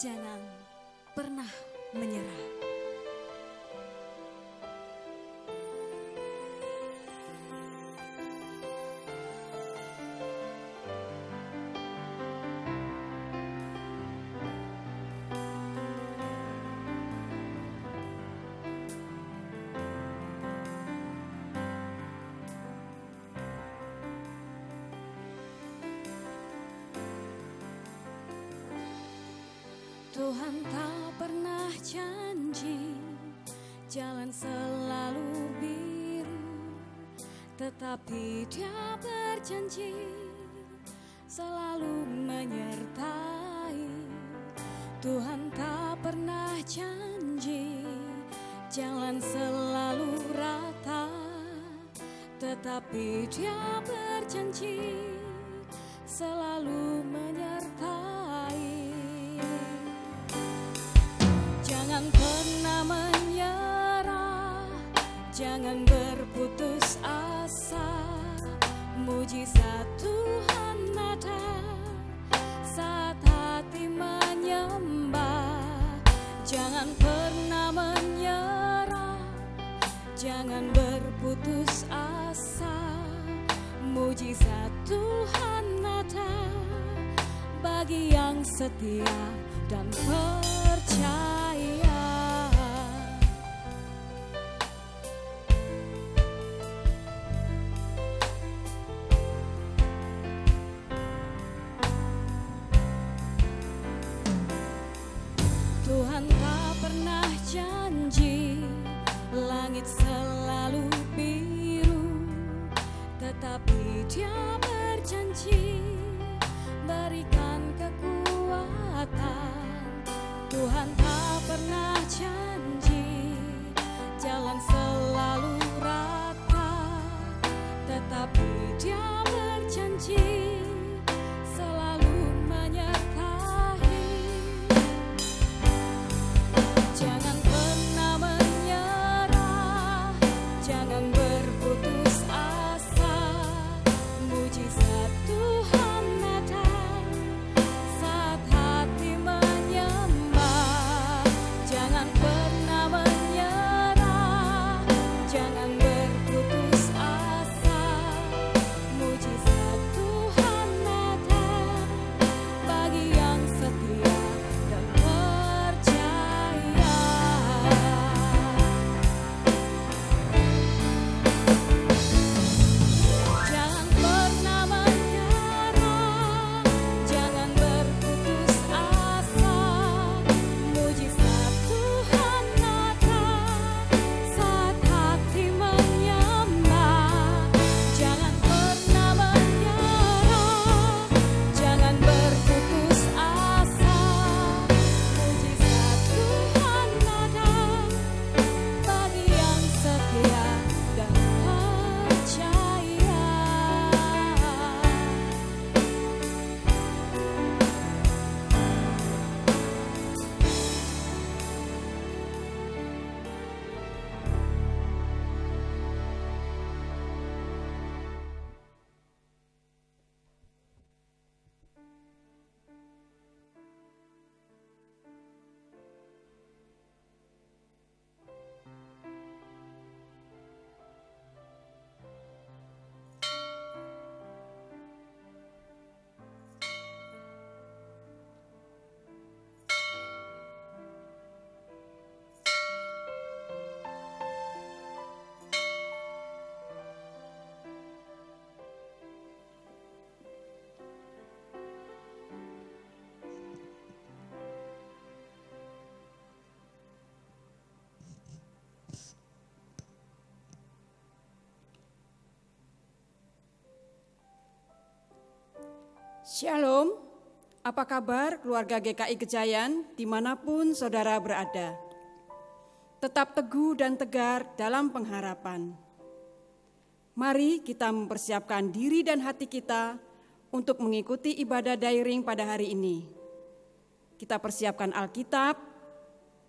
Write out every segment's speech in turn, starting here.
Jangan pernah menyerah. Tetapi Dia berjanji selalu menyertai. Tuhan tak pernah janji jalan selalu rata, tetapi Dia berjanji selalu menyertai. Jangan pernah menyerah, jangan berputus Mujizat Tuhan ada saat hati menyembah. Jangan pernah menyerah, jangan berputus asa. Mujizat Tuhan ada bagi yang setia dan percaya. Jangan Shalom, apa kabar keluarga GKI Gejayan di mana pun saudara berada? Tetap teguh dan tegar dalam pengharapan. Mari kita mempersiapkan diri dan hati kita untuk mengikuti ibadah daring pada hari ini. Kita persiapkan Alkitab,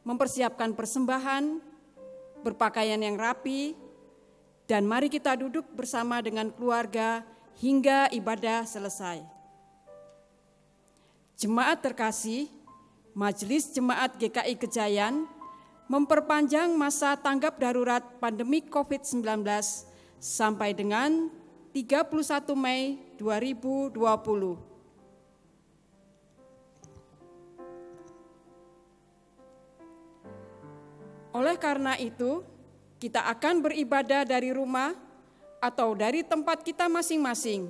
mempersiapkan persembahan, berpakaian yang rapi, dan mari kita duduk bersama dengan keluarga hingga ibadah selesai. Jemaat terkasih, Majelis Jemaat GKI Kejayan memperpanjang masa tanggap darurat pandemi COVID-19 sampai dengan 31 Mei 2020. Oleh karena itu, kita akan beribadah dari rumah atau dari tempat kita masing-masing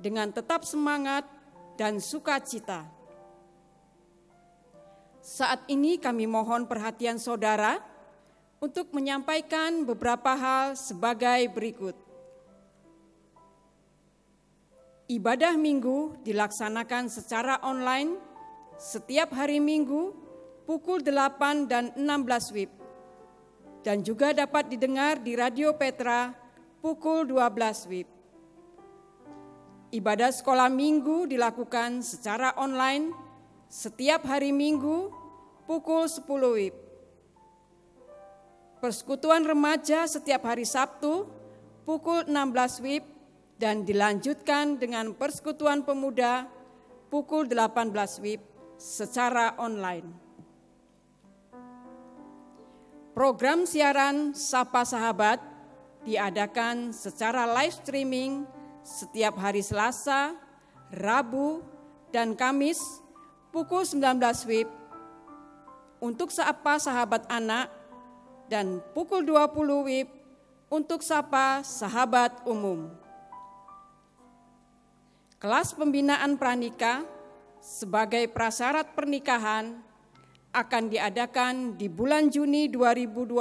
dengan tetap semangat dan sukacita. Saat ini kami mohon perhatian saudara untuk menyampaikan beberapa hal sebagai berikut. Ibadah minggu dilaksanakan secara online setiap hari minggu pukul 8 dan 16 WIB dan juga dapat didengar di Radio Petra pukul 12 WIB. Ibadah sekolah minggu dilakukan secara online setiap hari minggu pukul 10 WIB. Persekutuan remaja setiap hari Sabtu pukul 16 WIB dan dilanjutkan dengan persekutuan pemuda pukul 18 WIB secara online. Program siaran Sapa Sahabat diadakan secara live streaming setiap hari Selasa, Rabu, dan Kamis pukul 19 WIB untuk Sapa Sahabat Anak dan pukul 20 WIB untuk Sapa Sahabat Umum. Kelas pembinaan pranika sebagai prasyarat pernikahan akan diadakan di bulan Juni 2020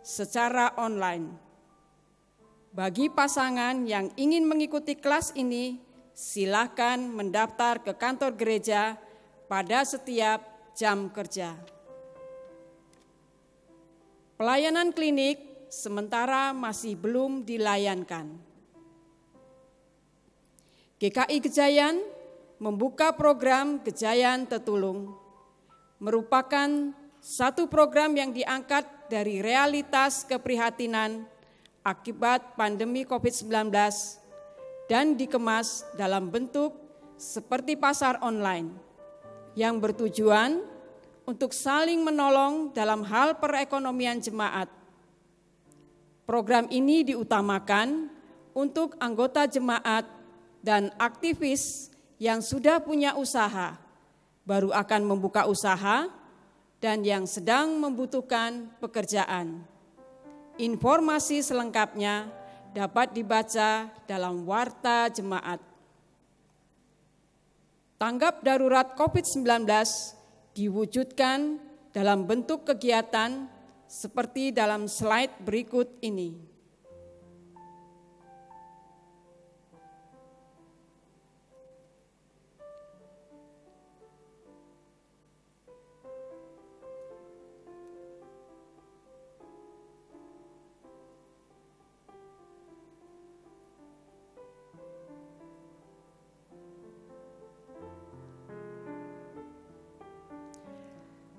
secara online. Bagi pasangan yang ingin mengikuti kelas ini, silakan mendaftar ke kantor gereja pada setiap jam kerja. Pelayanan klinik sementara masih belum dilayankan. GKI Gejayan membuka program Gejayan Tetulung merupakan satu program yang diangkat dari realitas keprihatinan akibat pandemi COVID-19 dan dikemas dalam bentuk seperti pasar online yang bertujuan untuk saling menolong dalam hal perekonomian jemaat. Program ini diutamakan untuk anggota jemaat dan aktivis yang sudah punya usaha baru akan membuka usaha, dan yang sedang membutuhkan pekerjaan. Informasi selengkapnya dapat dibaca dalam Warta Jemaat. Tanggap darurat COVID-19 diwujudkan dalam bentuk kegiatan seperti dalam slide berikut ini.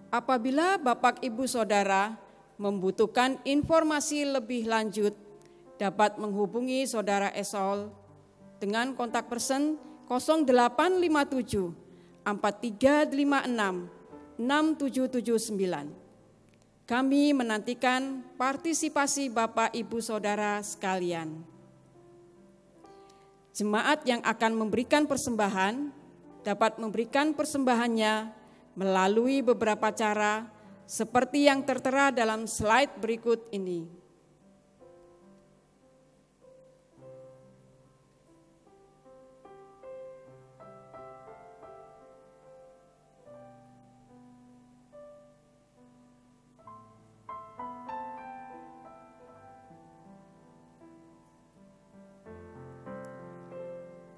Apabila Bapak Ibu Saudara membutuhkan informasi lebih lanjut, dapat menghubungi Saudara Esol dengan kontak person 0857 4356 6779. Kami menantikan partisipasi Bapak Ibu Saudara sekalian. Jemaat yang akan memberikan persembahan dapat memberikan persembahannya melalui beberapa cara seperti yang tertera dalam slide berikut ini.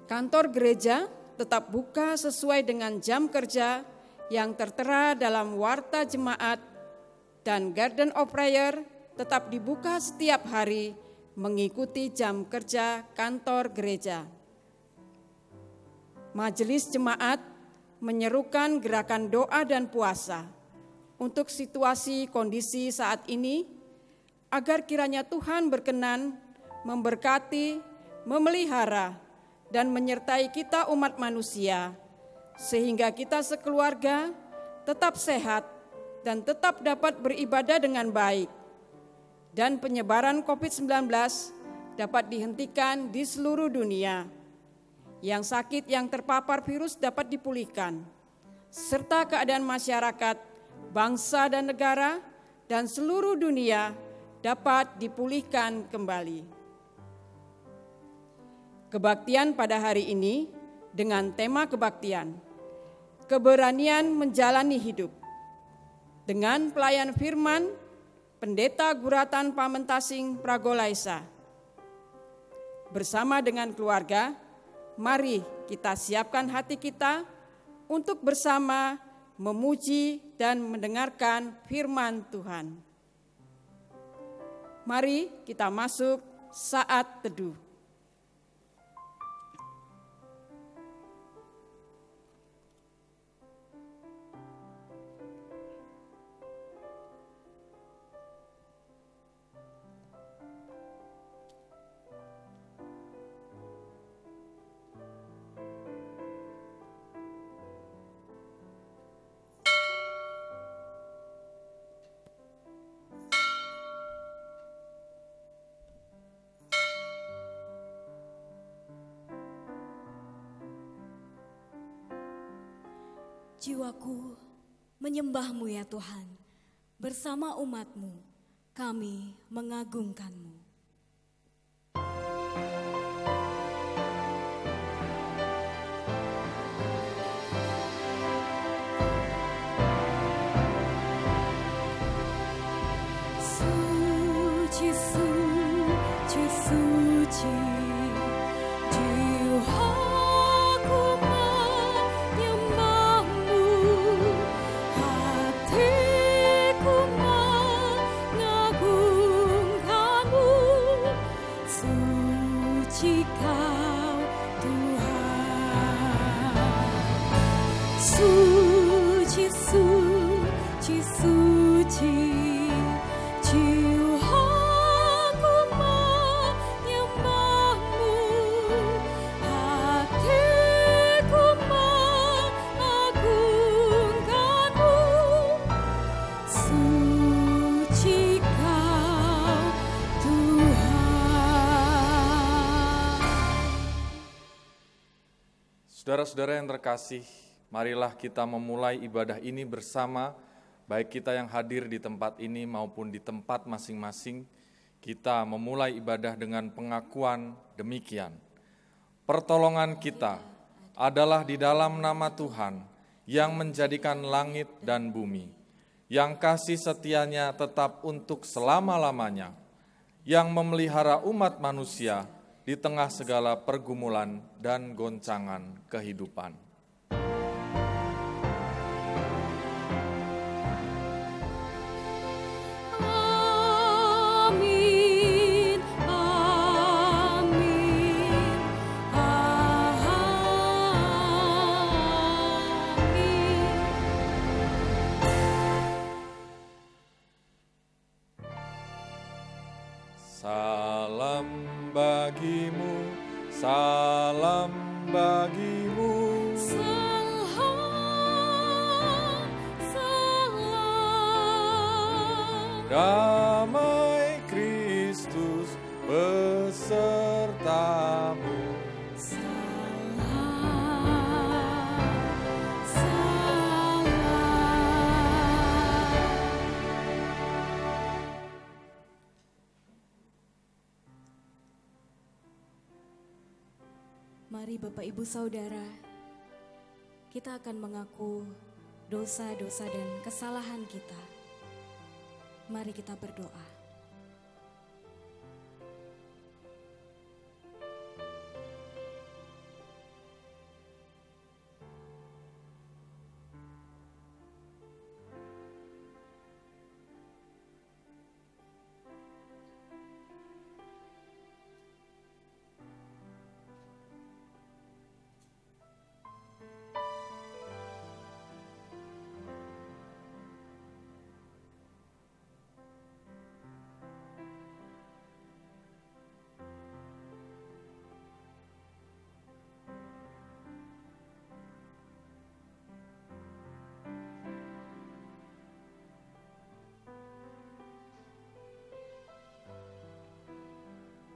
Kantor gereja tetap buka sesuai dengan jam kerja yang tertera dalam warta jemaat dan Garden of Prayer tetap dibuka setiap hari mengikuti jam kerja kantor gereja. Majelis jemaat menyerukan gerakan doa dan puasa untuk situasi kondisi saat ini agar kiranya Tuhan berkenan memberkati, memelihara, dan menyertai kita umat manusia sehingga kita sekeluarga tetap sehat, dan tetap dapat beribadah dengan baik. Dan penyebaran COVID-19 dapat dihentikan di seluruh dunia. Yang sakit yang terpapar virus dapat dipulihkan, serta keadaan masyarakat, bangsa dan negara, dan seluruh dunia dapat dipulihkan kembali. Kebaktian pada hari ini dengan tema kebaktian, keberanian menjalani hidup. Dengan pelayan firman, Pendeta Guratan Pamentasing Pragolaisa. Bersama dengan keluarga, mari kita siapkan hati kita untuk bersama memuji dan mendengarkan firman Tuhan. Mari kita masuk saat teduh. Jiwaku menyembahmu ya Tuhan, bersama umatmu kami mengagungkanmu. Saudara-saudara yang terkasih, marilah kita memulai ibadah ini bersama, baik kita yang hadir di tempat ini maupun di tempat masing-masing. Kita memulai ibadah dengan pengakuan demikian. Pertolongan kita adalah di dalam nama Tuhan yang menjadikan langit dan bumi, yang kasih setianya tetap untuk selama-lamanya, yang memelihara umat manusia di tengah segala pergumulan dan goncangan kehidupan. Ibu Saudara, kita akan mengaku dosa-dosa dan kesalahan kita. Mari kita berdoa.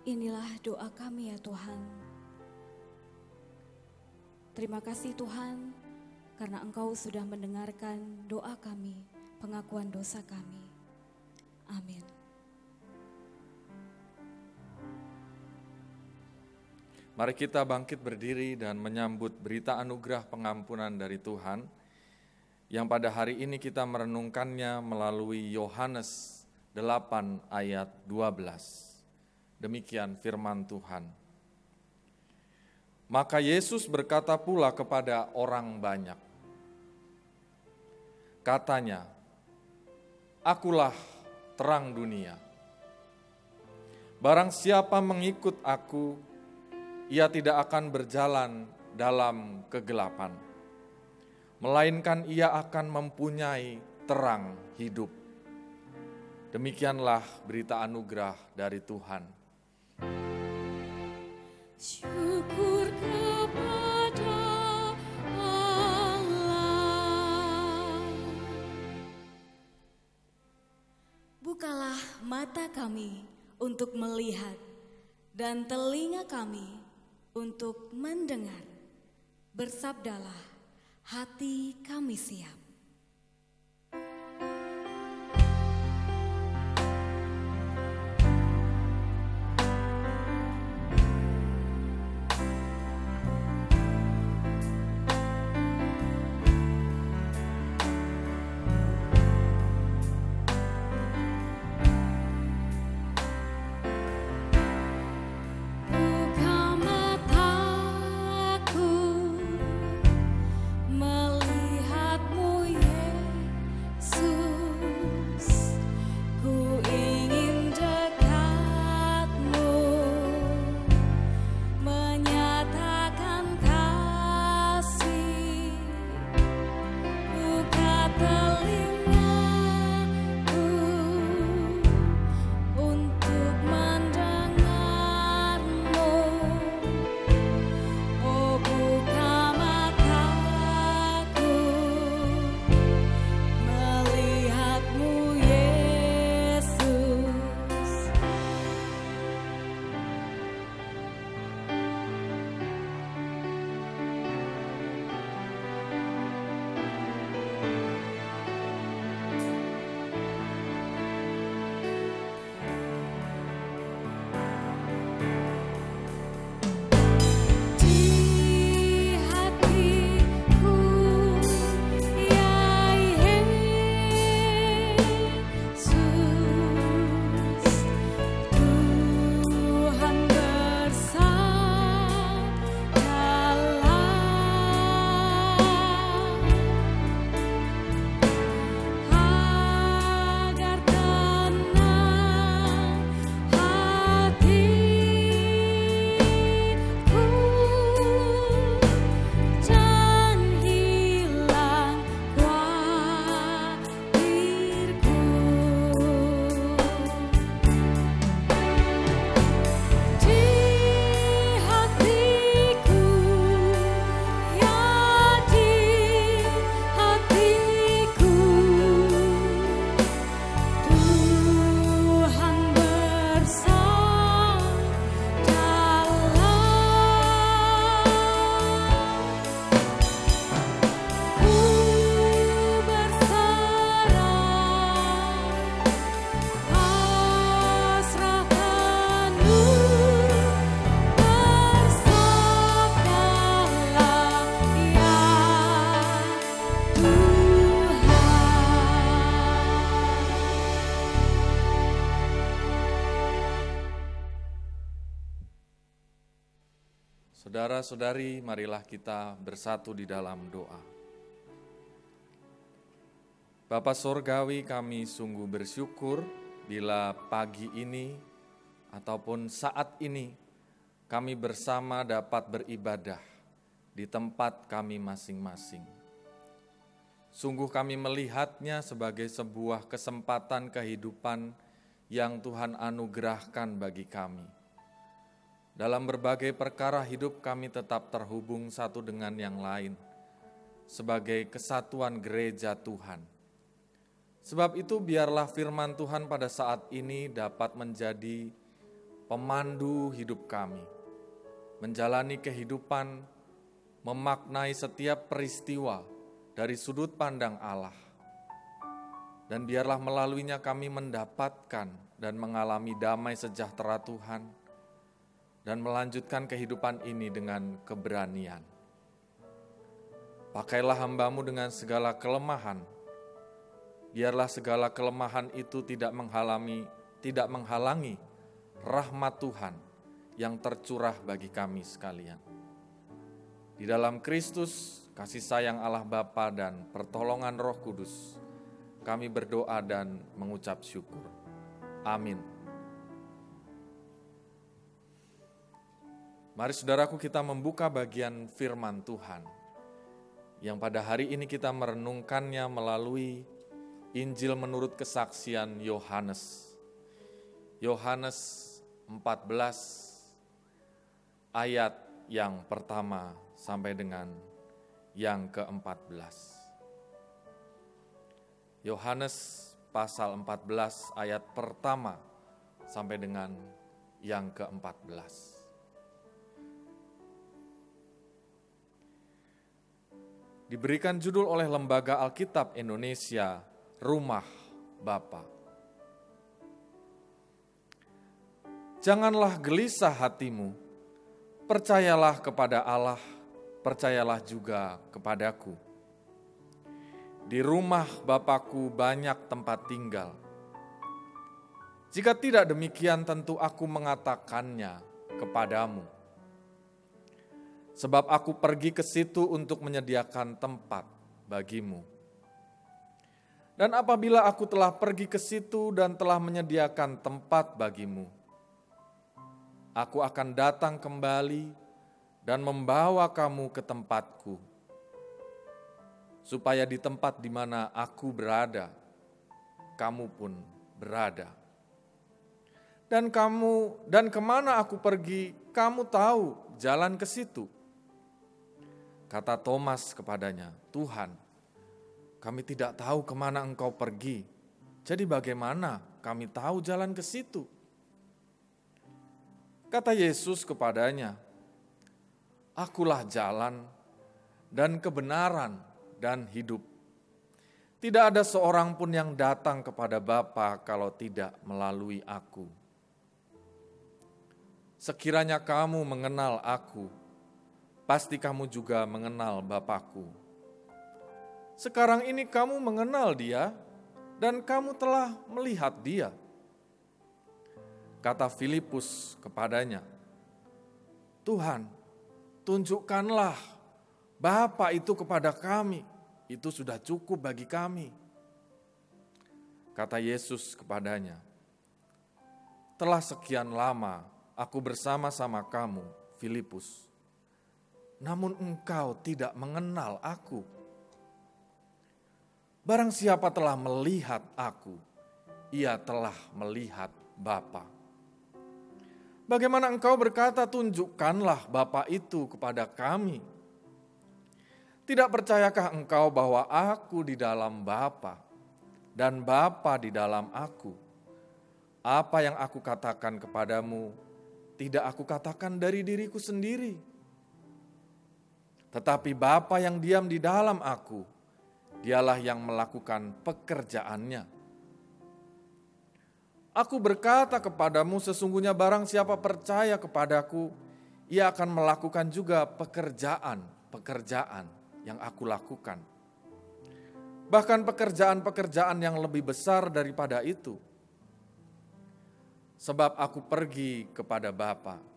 Inilah doa kami ya Tuhan. Terima kasih Tuhan karena Engkau sudah mendengarkan doa kami, pengakuan dosa kami. Amin. Mari kita bangkit berdiri dan menyambut berita anugerah pengampunan dari Tuhan yang pada hari ini kita merenungkannya melalui Yohanes 8 ayat 12. Demikian firman Tuhan. Maka Yesus berkata pula kepada orang banyak. Katanya, Akulah terang dunia. Barang siapa mengikut aku, ia tidak akan berjalan dalam kegelapan, melainkan ia akan mempunyai terang hidup. Demikianlah berita anugerah dari Tuhan. Bukalah mata kami untuk melihat dan telinga kami untuk mendengar. Bersabdalah, hati kami siap. Saudara-saudari, marilah kita bersatu di dalam doa. Bapa Sorgawi kami sungguh bersyukur bila pagi ini ataupun saat ini kami bersama dapat beribadah di tempat kami masing-masing. Sungguh kami melihatnya sebagai sebuah kesempatan kehidupan yang Tuhan anugerahkan bagi kami. Dalam berbagai perkara hidup kami tetap terhubung satu dengan yang lain sebagai kesatuan gereja Tuhan. Sebab itu biarlah firman Tuhan pada saat ini dapat menjadi pemandu hidup kami, menjalani kehidupan, memaknai setiap peristiwa dari sudut pandang Allah. Dan biarlah melaluinya kami mendapatkan dan mengalami damai sejahtera Tuhan, dan melanjutkan kehidupan ini dengan keberanian. Pakailah hambamu dengan segala kelemahan, biarlah segala kelemahan itu tidak menghalangi, tidak menghalangi rahmat Tuhan yang tercurah bagi kami sekalian. Di dalam Kristus, kasih sayang Allah Bapa dan pertolongan Roh Kudus, kami berdoa dan mengucap syukur. Amin. Mari saudaraku kita membuka bagian firman Tuhan yang pada hari ini kita merenungkannya melalui Injil menurut kesaksian Yohanes. Yohanes 14 ayat yang pertama sampai dengan yang ke-14. Yohanes pasal 14 ayat pertama sampai dengan yang ke-14. Diberikan judul oleh Lembaga Alkitab Indonesia, Rumah Bapa. Janganlah gelisah hatimu, percayalah kepada Allah, percayalah juga kepadaku. Di rumah Bapakku banyak tempat tinggal. Jika tidak demikian tentu aku mengatakannya kepadamu. Sebab aku pergi ke situ untuk menyediakan tempat bagimu. Dan apabila aku telah pergi ke situ dan telah menyediakan tempat bagimu, aku akan datang kembali dan membawa kamu ke tempatku, supaya di tempat di mana aku berada, kamu pun berada. Dan kamu dan ke mana aku pergi, kamu tahu jalan ke situ. Kata Thomas kepadanya, Tuhan, kami tidak tahu ke mana engkau pergi. Jadi bagaimana kami tahu jalan ke situ? Kata Yesus kepadanya, Akulah jalan dan kebenaran dan hidup. Tidak ada seorang pun yang datang kepada Bapa kalau tidak melalui aku. Sekiranya kamu mengenal aku, pasti kamu juga mengenal Bapakku. Sekarang ini kamu mengenal dia dan kamu telah melihat dia. Kata Filipus kepadanya, Tuhan, tunjukkanlah Bapa itu kepada kami, itu sudah cukup bagi kami. Kata Yesus kepadanya, telah sekian lama aku bersama-sama kamu, Filipus, namun engkau tidak mengenal aku. Barang siapa telah melihat aku, ia telah melihat Bapa. Bagaimana engkau berkata, tunjukkanlah Bapa itu kepada kami. Tidak percayakah engkau bahwa aku di dalam Bapa dan Bapa di dalam aku? Apa yang aku katakan kepadamu, tidak aku katakan dari diriku sendiri. Tetapi Bapa yang diam di dalam aku, dialah yang melakukan pekerjaannya. Aku berkata kepadamu, sesungguhnya barang siapa percaya kepadaku, ia akan melakukan juga pekerjaan-pekerjaan yang aku lakukan. Bahkan pekerjaan-pekerjaan yang lebih besar daripada itu. Sebab aku pergi kepada Bapa.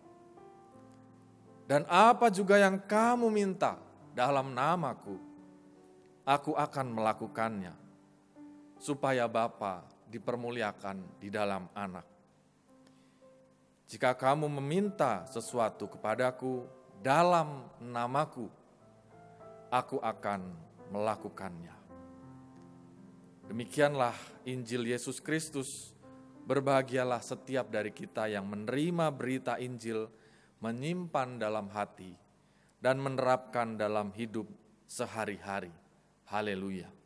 Dan apa juga yang kamu minta dalam namaku, aku akan melakukannya. Supaya Bapa dipermuliakan di dalam anak. Jika kamu meminta sesuatu kepadaku dalam namaku, aku akan melakukannya. Demikianlah Injil Yesus Kristus. Berbahagialah setiap dari kita yang menerima berita Injil, menyimpan dalam hati, dan menerapkan dalam hidup sehari-hari. Haleluya!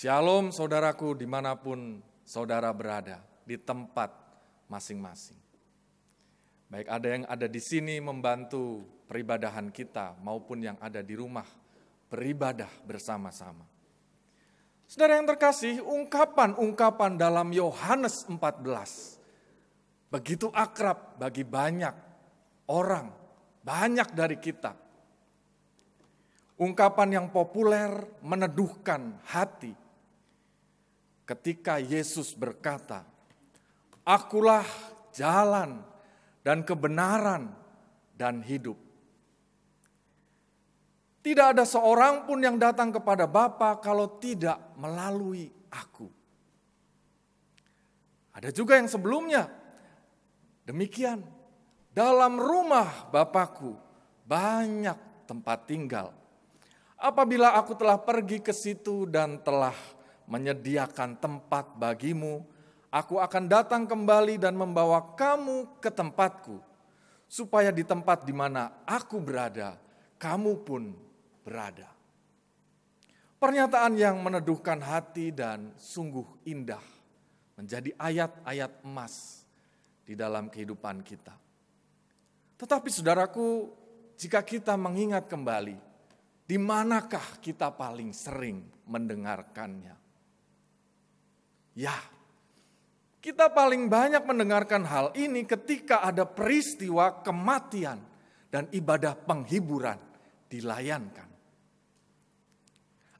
Shalom saudaraku di mana pun saudara berada, di tempat masing-masing. Baik ada yang ada di sini membantu peribadahan kita maupun yang ada di rumah beribadah bersama-sama. Saudara yang terkasih, ungkapan-ungkapan dalam Yohanes 14 begitu akrab bagi banyak orang, banyak dari kita. Ungkapan yang populer meneduhkan hati. Ketika Yesus berkata, "Akulah jalan dan kebenaran dan hidup." Tidak ada seorang pun yang datang kepada Bapa kalau tidak melalui aku. Ada juga yang sebelumnya. Demikian, dalam rumah Bapakku banyak tempat tinggal. Apabila aku telah pergi ke situ dan telah menyediakan tempat bagimu, aku akan datang kembali dan membawa kamu ke tempatku, supaya di tempat di mana aku berada, kamu pun berada. Pernyataan yang meneduhkan hati dan sungguh indah menjadi ayat-ayat emas di dalam kehidupan kita. Tetapi saudaraku, jika kita mengingat kembali, di manakah kita paling sering mendengarkannya? Ya, kita paling banyak mendengarkan hal ini ketika ada peristiwa kematian dan ibadah penghiburan dilayankan.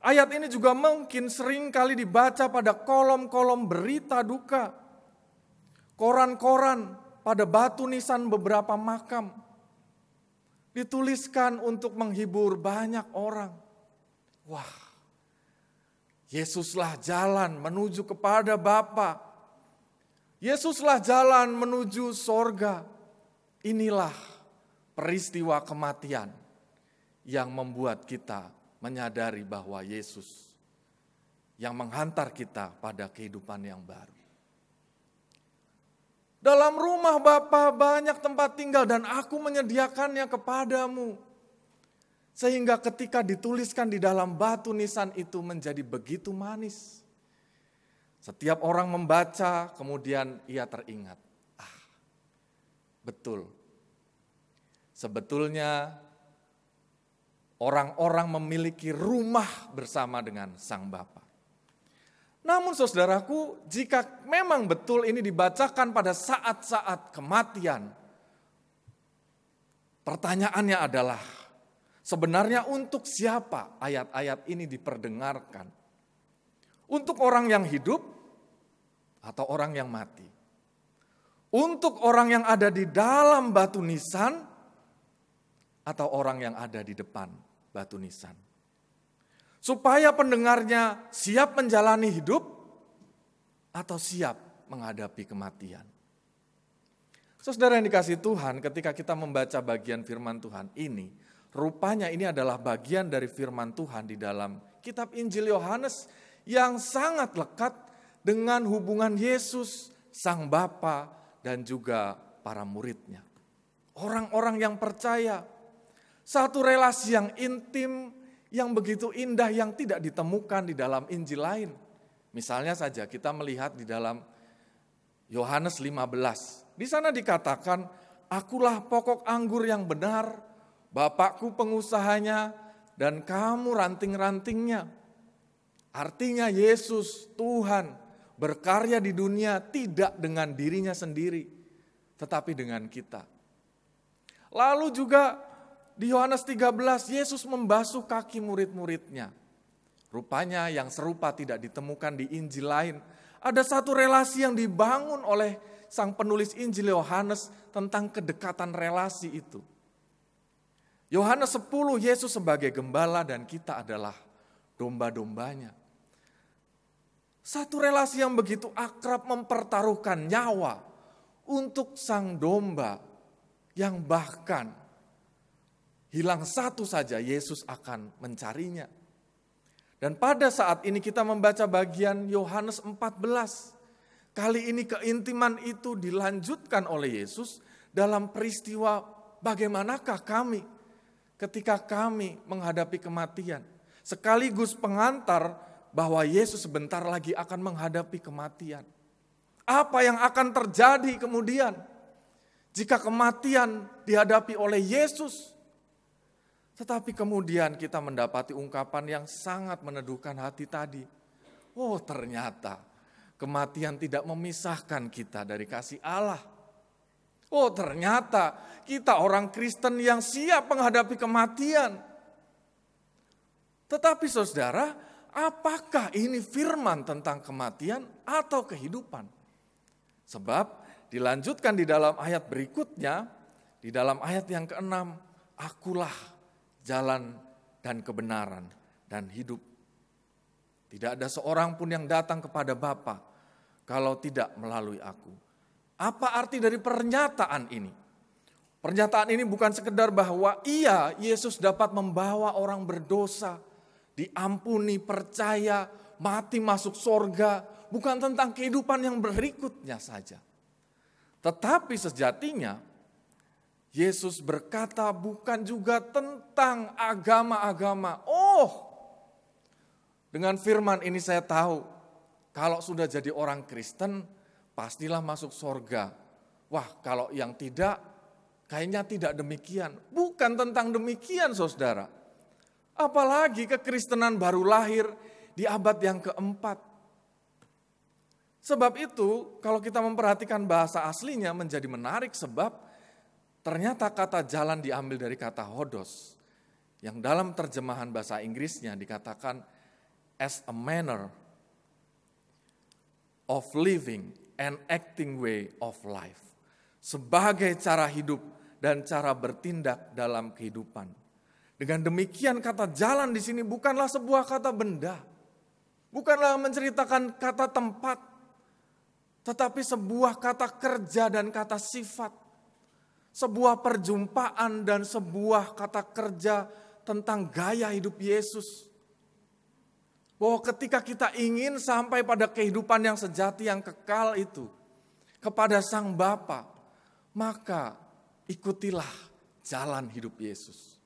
Ayat ini juga mungkin sering kali dibaca pada kolom-kolom berita duka. Koran-koran pada batu nisan beberapa makam. Dituliskan untuk menghibur banyak orang. Wah, Yesuslah jalan menuju kepada Bapa. Yesuslah jalan menuju sorga. Inilah peristiwa kematian yang membuat kita menyadari bahwa Yesus yang menghantar kita pada kehidupan yang baru. Dalam rumah Bapa banyak tempat tinggal dan aku menyediakannya kepadamu. Sehingga ketika dituliskan di dalam batu nisan itu menjadi begitu manis. Setiap orang membaca kemudian ia teringat. Ah, betul. Sebetulnya orang-orang memiliki rumah bersama dengan Sang Bapa. Namun saudaraku, jika memang betul ini dibacakan pada saat-saat kematian, pertanyaannya adalah sebenarnya untuk siapa ayat-ayat ini diperdengarkan? Untuk orang yang hidup atau orang yang mati? Untuk orang yang ada di dalam batu nisan atau orang yang ada di depan batu nisan. Supaya pendengarnya siap menjalani hidup atau siap menghadapi kematian. Saudara yang dikasih Tuhan, ketika kita membaca bagian firman Tuhan ini, rupanya ini adalah bagian dari firman Tuhan di dalam kitab Injil Yohanes yang sangat lekat dengan hubungan Yesus, Sang Bapa, dan juga para muridnya. Orang-orang yang percaya, satu relasi yang intim, yang begitu indah, yang tidak ditemukan di dalam Injil lain. Misalnya saja kita melihat di dalam Yohanes 15. Di sana dikatakan, akulah pokok anggur yang benar, Bapakku pengusahanya, dan kamu ranting-rantingnya. Artinya Yesus, Tuhan, berkarya di dunia tidak dengan dirinya sendiri, tetapi dengan kita. Lalu juga di Yohanes 13, Yesus membasuh kaki murid-muridnya. Rupanya yang serupa tidak ditemukan di Injil lain. Ada satu relasi yang dibangun oleh sang penulis Injil Yohanes tentang kedekatan relasi itu. Yohanes 10, Yesus sebagai gembala dan kita adalah domba-dombanya. Satu relasi yang begitu akrab mempertaruhkan nyawa untuk sang domba yang bahkan hilang satu saja, Yesus akan mencarinya. Dan pada saat ini kita membaca bagian Yohanes 14. Kali ini keintiman itu dilanjutkan oleh Yesus dalam peristiwa bagaimanakah kami ketika kami menghadapi kematian. Sekaligus pengantar bahwa Yesus sebentar lagi akan menghadapi kematian. Apa yang akan terjadi kemudian jika kematian dihadapi oleh Yesus? Tetapi kemudian kita mendapati ungkapan yang sangat meneduhkan hati tadi. Oh, ternyata kematian tidak memisahkan kita dari kasih Allah. Oh, ternyata kita orang Kristen yang siap menghadapi kematian. Tetapi saudara, apakah ini firman tentang kematian atau kehidupan? Sebab dilanjutkan di dalam ayat berikutnya, di dalam ayat yang keenam, akulah jalan dan kebenaran dan hidup. Tidak ada seorang pun yang datang kepada Bapa kalau tidak melalui aku. Apa arti dari pernyataan ini? Pernyataan ini bukan sekedar bahwa iya Yesus dapat membawa orang berdosa, diampuni, percaya, mati masuk sorga, bukan tentang kehidupan yang berikutnya saja. Tetapi sejatinya Yesus berkata bukan juga tentang agama-agama. Oh, dengan firman ini saya tahu kalau sudah jadi orang Kristen pastilah masuk sorga. Wah kalau yang tidak kayaknya tidak demikian. Bukan tentang demikian saudara. Apalagi kekristenan baru lahir di abad yang keempat. Sebab itu kalau kita memperhatikan bahasa aslinya menjadi menarik sebab ternyata kata jalan diambil dari kata hodos. Yang dalam terjemahan bahasa Inggrisnya dikatakan as a manner of living and acting way of life. Sebagai cara hidup dan cara bertindak dalam kehidupan. Dengan demikian kata jalan di sini bukanlah sebuah kata benda. Bukanlah menceritakan kata tempat, tetapi sebuah kata kerja dan kata sifat, sebuah perjumpaan dan sebuah kata kerja tentang gaya hidup Yesus. Bahwa ketika kita ingin sampai pada kehidupan yang sejati yang kekal itu, kepada Sang Bapa, maka ikutilah jalan hidup Yesus.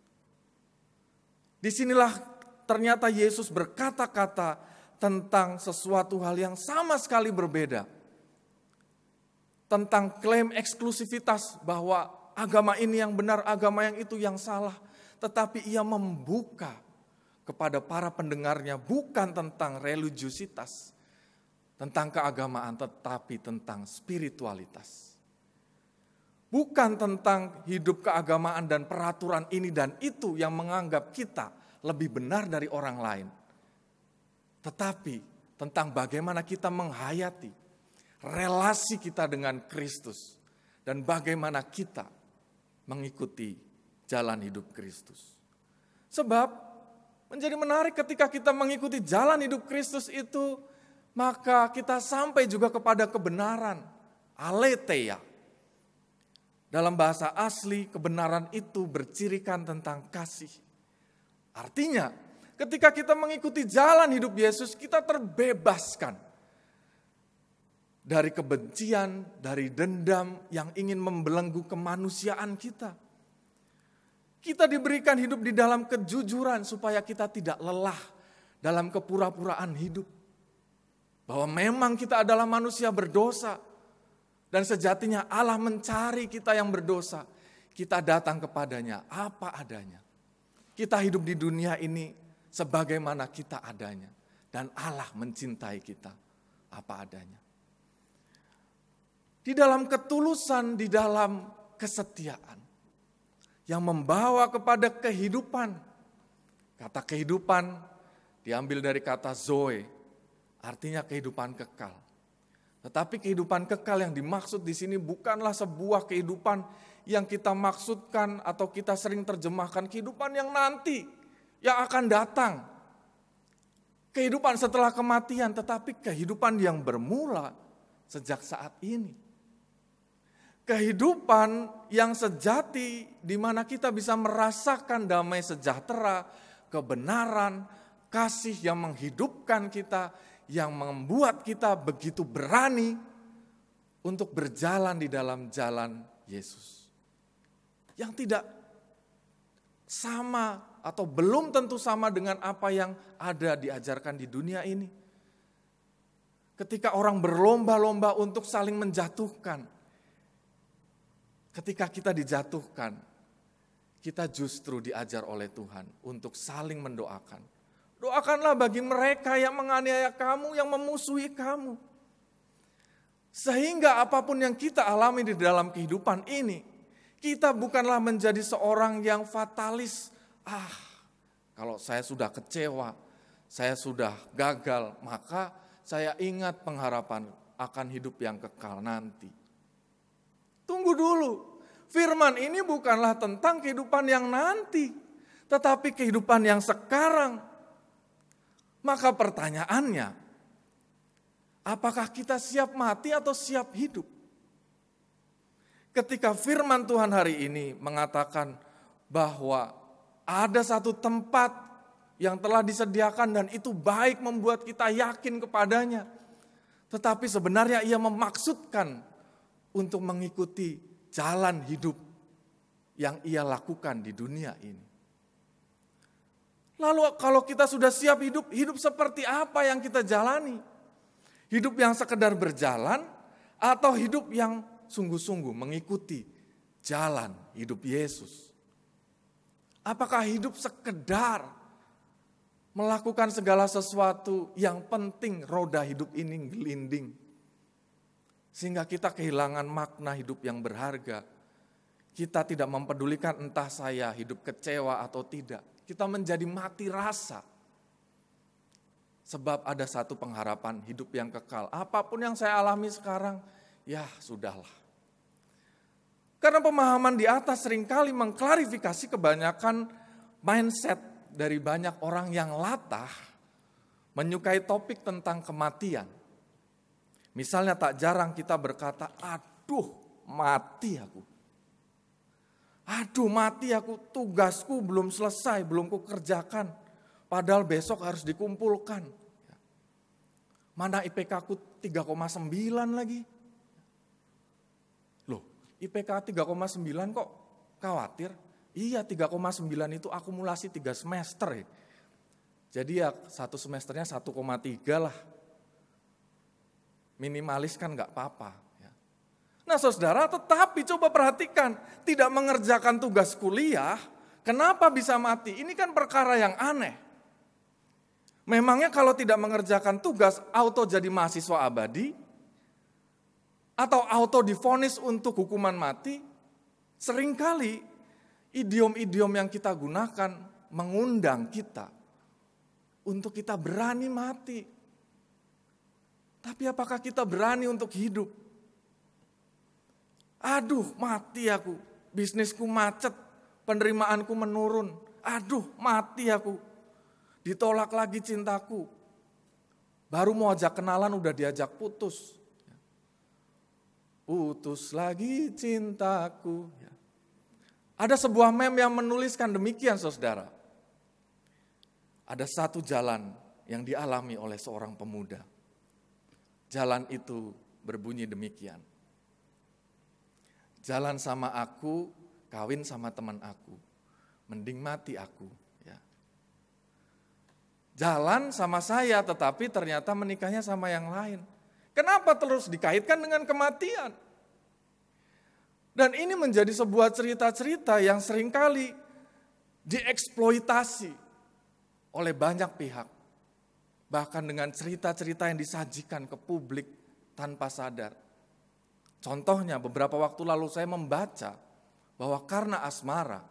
Di sinilah ternyata Yesus berkata-kata tentang sesuatu hal yang sama sekali berbeda tentang klaim eksklusivitas bahwa agama ini yang benar, agama yang itu yang salah. Tetapi ia membuka kepada para pendengarnya bukan tentang religiusitas, tentang keagamaan, tetapi tentang spiritualitas. Bukan tentang hidup keagamaan dan peraturan ini dan itu yang menganggap kita lebih benar dari orang lain. Tetapi tentang bagaimana kita menghayati relasi kita dengan Kristus dan bagaimana kita mengikuti jalan hidup Kristus. Sebab menjadi menarik ketika kita mengikuti jalan hidup Kristus itu, maka kita sampai juga kepada kebenaran, aletheia. Dalam bahasa asli, kebenaran itu bercirikan tentang kasih. Artinya, ketika kita mengikuti jalan hidup Yesus, kita terbebaskan dari kebencian, dari dendam yang ingin membelenggu kemanusiaan kita. Kita diberikan hidup di dalam kejujuran supaya kita tidak lelah dalam kepura-puraan hidup. Bahwa memang kita adalah manusia berdosa. Dan sejatinya Allah mencari kita yang berdosa. Kita datang kepadanya apa adanya. Kita hidup di dunia ini sebagaimana kita adanya. Dan Allah mencintai kita apa adanya di dalam ketulusan, di dalam kesetiaan yang membawa kepada kehidupan. Kata kehidupan diambil dari kata zoe, artinya kehidupan kekal. Tetapi kehidupan kekal yang dimaksud di sini bukanlah sebuah kehidupan yang kita maksudkan atau kita sering terjemahkan kehidupan yang nanti, yang akan datang. Kehidupan setelah kematian, tetapi kehidupan yang bermula sejak saat ini kehidupan yang sejati di mana kita bisa merasakan damai sejahtera, kebenaran, kasih yang menghidupkan kita, yang membuat kita begitu berani untuk berjalan di dalam jalan Yesus. Yang tidak sama atau belum tentu sama dengan apa yang ada diajarkan di dunia ini. Ketika orang berlomba-lomba untuk saling menjatuhkan, ketika kita dijatuhkan, kita justru diajar oleh Tuhan untuk saling mendoakan. Doakanlah bagi mereka yang menganiaya kamu, yang memusuhi kamu. Sehingga apa pun yang kita alami di dalam kehidupan ini, kita bukanlah menjadi seorang yang fatalis. Ah, kalau saya sudah kecewa, saya sudah gagal, maka saya ingat pengharapan akan hidup yang kekal nanti. Tunggu dulu, firman ini bukanlah tentang kehidupan yang nanti, tetapi kehidupan yang sekarang. Maka pertanyaannya, apakah kita siap mati atau siap hidup? ketika firman Tuhan hari ini mengatakan bahwa ada satu tempat yang telah disediakan dan itu baik membuat kita yakin kepadanya. Tetapi sebenarnya ia memaksudkan untuk mengikuti jalan hidup yang ia lakukan di dunia ini. Lalu kalau kita sudah siap hidup, hidup seperti apa yang kita jalani? Hidup yang sekedar berjalan atau hidup yang sungguh-sungguh mengikuti jalan hidup Yesus? Apakah hidup sekedar melakukan segala sesuatu yang penting roda hidup ini gelinding? Sehingga kita kehilangan makna hidup yang berharga. Kita tidak mempedulikan entah saya hidup kecewa atau tidak. Kita menjadi mati rasa. Sebab ada satu pengharapan hidup yang kekal. Apa pun yang saya alami sekarang, ya sudahlah. Karena pemahaman di atas sering kali mengklarifikasi kebanyakan mindset dari banyak orang yang latah menyukai topik tentang kematian. Misalnya tak jarang kita berkata, aduh mati aku. Aduh mati aku, tugasku belum selesai, belum kukerjakan. Padahal besok harus dikumpulkan. Mana IPK ku 3,9 lagi. IPK 3,9 kok khawatir? Iya 3,9 itu akumulasi 3 semester ya. Jadi ya satu semesternya 1,3 lah. Minimalis kan nggak apa-apa. Ya. Nah saudara tetapi coba perhatikan. Tidak mengerjakan tugas kuliah, kenapa bisa mati? Ini kan perkara yang aneh. Memangnya kalau tidak mengerjakan tugas, auto jadi mahasiswa abadi? atau auto difonis untuk hukuman mati, sering kali idiom-idiom yang kita gunakan mengundang kita untuk kita berani mati. Tapi apakah kita berani untuk hidup? Aduh, mati aku. Bisnisku macet, penerimaanku menurun. Aduh, mati aku. Ditolak lagi cintaku. Baru mau ajak kenalan udah diajak putus putus lagi cintaku. Ada sebuah meme yang menuliskan demikian saudara. Ada satu jalan yang dialami oleh seorang pemuda. Jalan itu berbunyi demikian. Jalan sama aku, kawin sama teman aku. Mending mati aku. Ya. Jalan sama saya tetapi ternyata menikahnya sama yang lain. Kenapa terus dikaitkan dengan kematian? Dan ini menjadi sebuah cerita-cerita yang sering kali dieksploitasi oleh banyak pihak. Bahkan dengan cerita-cerita yang disajikan ke publik tanpa sadar. Contohnya beberapa waktu lalu saya membaca bahwa karena asmara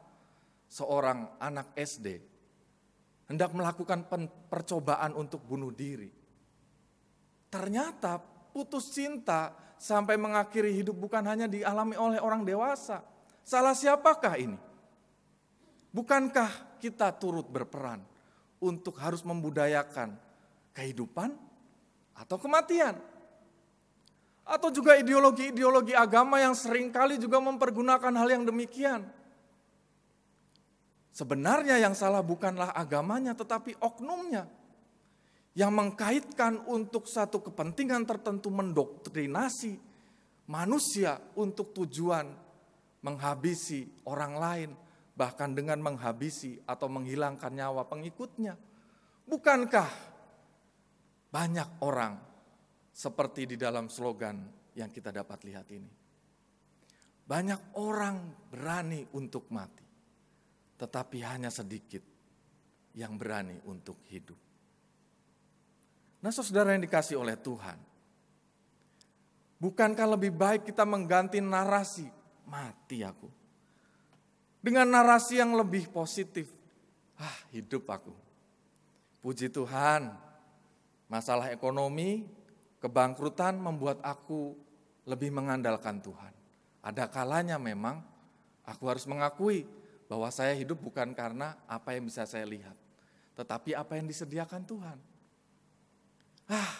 seorang anak SD hendak melakukan percobaan untuk bunuh diri. Ternyata putus cinta sampai mengakhiri hidup bukan hanya dialami oleh orang dewasa. Salah siapakah ini? Bukankah kita turut berperan untuk harus membudayakan kehidupan atau kematian? Atau juga ideologi-ideologi agama yang sering kali juga mempergunakan hal yang demikian. Sebenarnya yang salah bukanlah agamanya tetapi oknumnya yang mengkaitkan untuk satu kepentingan tertentu mendoktrinasi manusia untuk tujuan menghabisi orang lain, bahkan dengan menghabisi atau menghilangkan nyawa pengikutnya. Bukankah banyak orang seperti di dalam slogan yang kita dapat lihat ini? Banyak orang berani untuk mati, tetapi hanya sedikit yang berani untuk hidup. Nah, saudara yang dikasih oleh Tuhan, bukankah lebih baik kita mengganti narasi mati aku dengan narasi yang lebih positif? Ah, hidup aku. Puji Tuhan, masalah ekonomi, kebangkrutan membuat aku lebih mengandalkan Tuhan. Ada kalanya memang aku harus mengakui bahwa saya hidup bukan karena apa yang bisa saya lihat, tetapi apa yang disediakan Tuhan. Ah,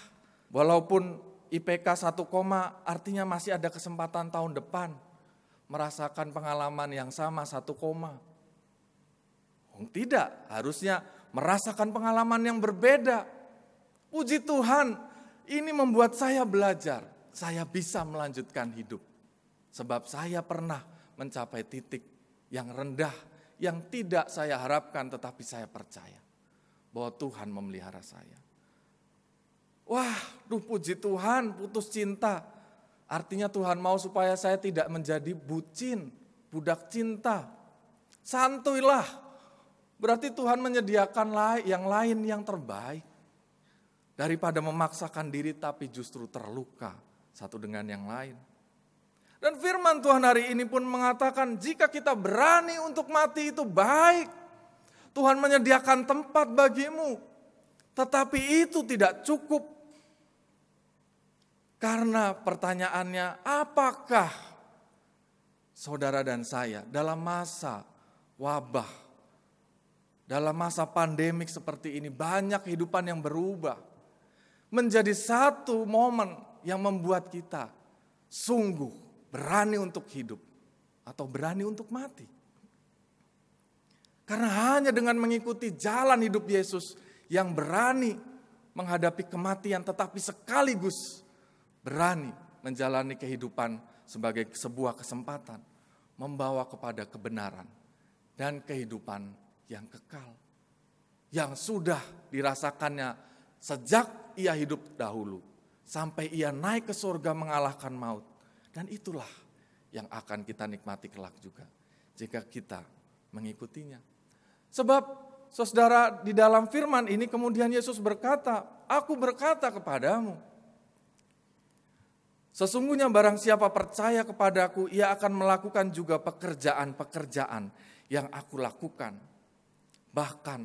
walaupun IPK 1, artinya masih ada kesempatan tahun depan merasakan pengalaman yang sama 1, oh, tidak, harusnya merasakan pengalaman yang berbeda. Puji Tuhan, ini membuat saya belajar, saya bisa melanjutkan hidup. Sebab saya pernah mencapai titik yang rendah, yang tidak saya harapkan tetapi saya percaya bahwa Tuhan memelihara saya. Wah, duh puji Tuhan, putus cinta. Artinya Tuhan mau supaya saya tidak menjadi bucin, budak cinta. Santuilah. Berarti Tuhan menyediakan yang lain yang terbaik. Daripada memaksakan diri tapi justru terluka satu dengan yang lain. Dan firman Tuhan hari ini pun mengatakan jika kita berani untuk mati itu baik. Tuhan menyediakan tempat bagimu. Tetapi itu tidak cukup. Karena pertanyaannya apakah saudara dan saya dalam masa wabah, dalam masa pandemik seperti ini banyak kehidupan yang berubah. Menjadi satu momen yang membuat kita sungguh berani untuk hidup atau berani untuk mati. Karena hanya dengan mengikuti jalan hidup Yesus yang berani menghadapi kematian tetapi sekaligus berani menjalani kehidupan sebagai sebuah kesempatan membawa kepada kebenaran dan kehidupan yang kekal yang sudah dirasakannya sejak ia hidup dahulu sampai ia naik ke surga mengalahkan maut dan itulah yang akan kita nikmati kelak juga jika kita mengikutinya. Sebab saudara di dalam firman ini kemudian Yesus berkata, aku berkata kepadamu, Sesungguhnya barang siapa percaya kepadaku, ia akan melakukan juga pekerjaan-pekerjaan yang aku lakukan. Bahkan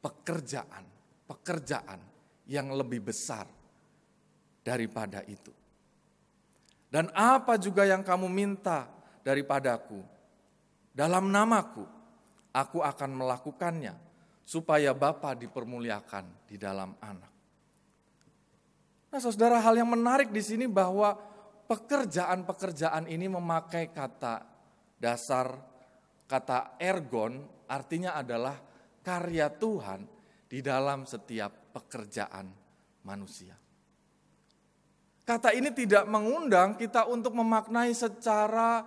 pekerjaan-pekerjaan yang lebih besar daripada itu. Dan apa juga yang kamu minta daripadaku, dalam namaku, aku akan melakukannya, supaya Bapa dipermuliakan di dalam anak. Nah saudara hal yang menarik di sini bahwa pekerjaan-pekerjaan ini memakai kata dasar, kata ergon, artinya adalah karya Tuhan di dalam setiap pekerjaan manusia. Kata ini tidak mengundang kita untuk memaknai secara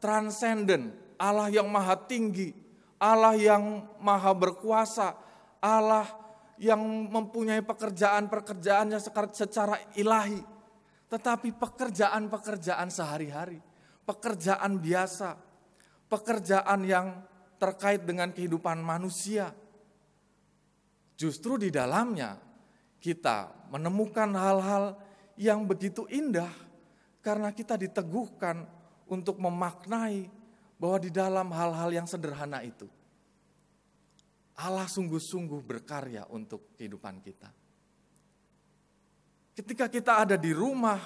transenden, Allah yang maha tinggi, Allah yang maha berkuasa, Allah yang mempunyai pekerjaan-pekerjaannya secara ilahi. Tetapi pekerjaan-pekerjaan sehari-hari, pekerjaan biasa, pekerjaan yang terkait dengan kehidupan manusia. Justru di dalamnya kita menemukan hal-hal yang begitu indah karena kita diteguhkan untuk memaknai bahwa di dalam hal-hal yang sederhana itu Allah sungguh-sungguh berkarya untuk kehidupan kita. Ketika kita ada di rumah,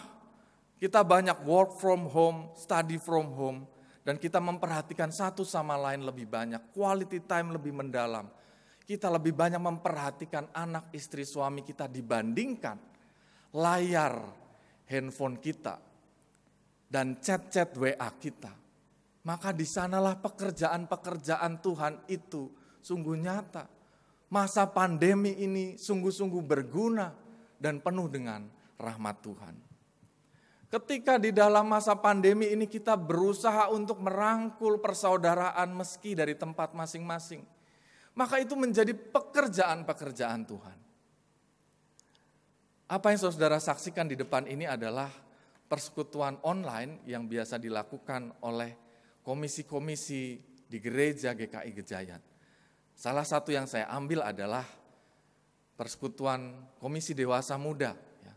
kita banyak work from home, study from home, dan kita memperhatikan satu sama lain lebih banyak, quality time lebih mendalam. Kita lebih banyak memperhatikan anak, istri, suami kita dibandingkan layar handphone kita dan chat-chat WA kita, maka di sanalah pekerjaan-pekerjaan Tuhan itu sungguh nyata. Masa pandemi ini sungguh-sungguh berguna dan penuh dengan rahmat Tuhan. Ketika di dalam masa pandemi ini kita berusaha untuk merangkul persaudaraan meski dari tempat masing-masing, maka itu menjadi pekerjaan-pekerjaan Tuhan. Apa yang saudara saksikan di depan ini adalah persekutuan online yang biasa dilakukan oleh komisi-komisi di gereja GKI Gejayan. Salah satu yang saya ambil adalah persekutuan komisi dewasa muda. Ya.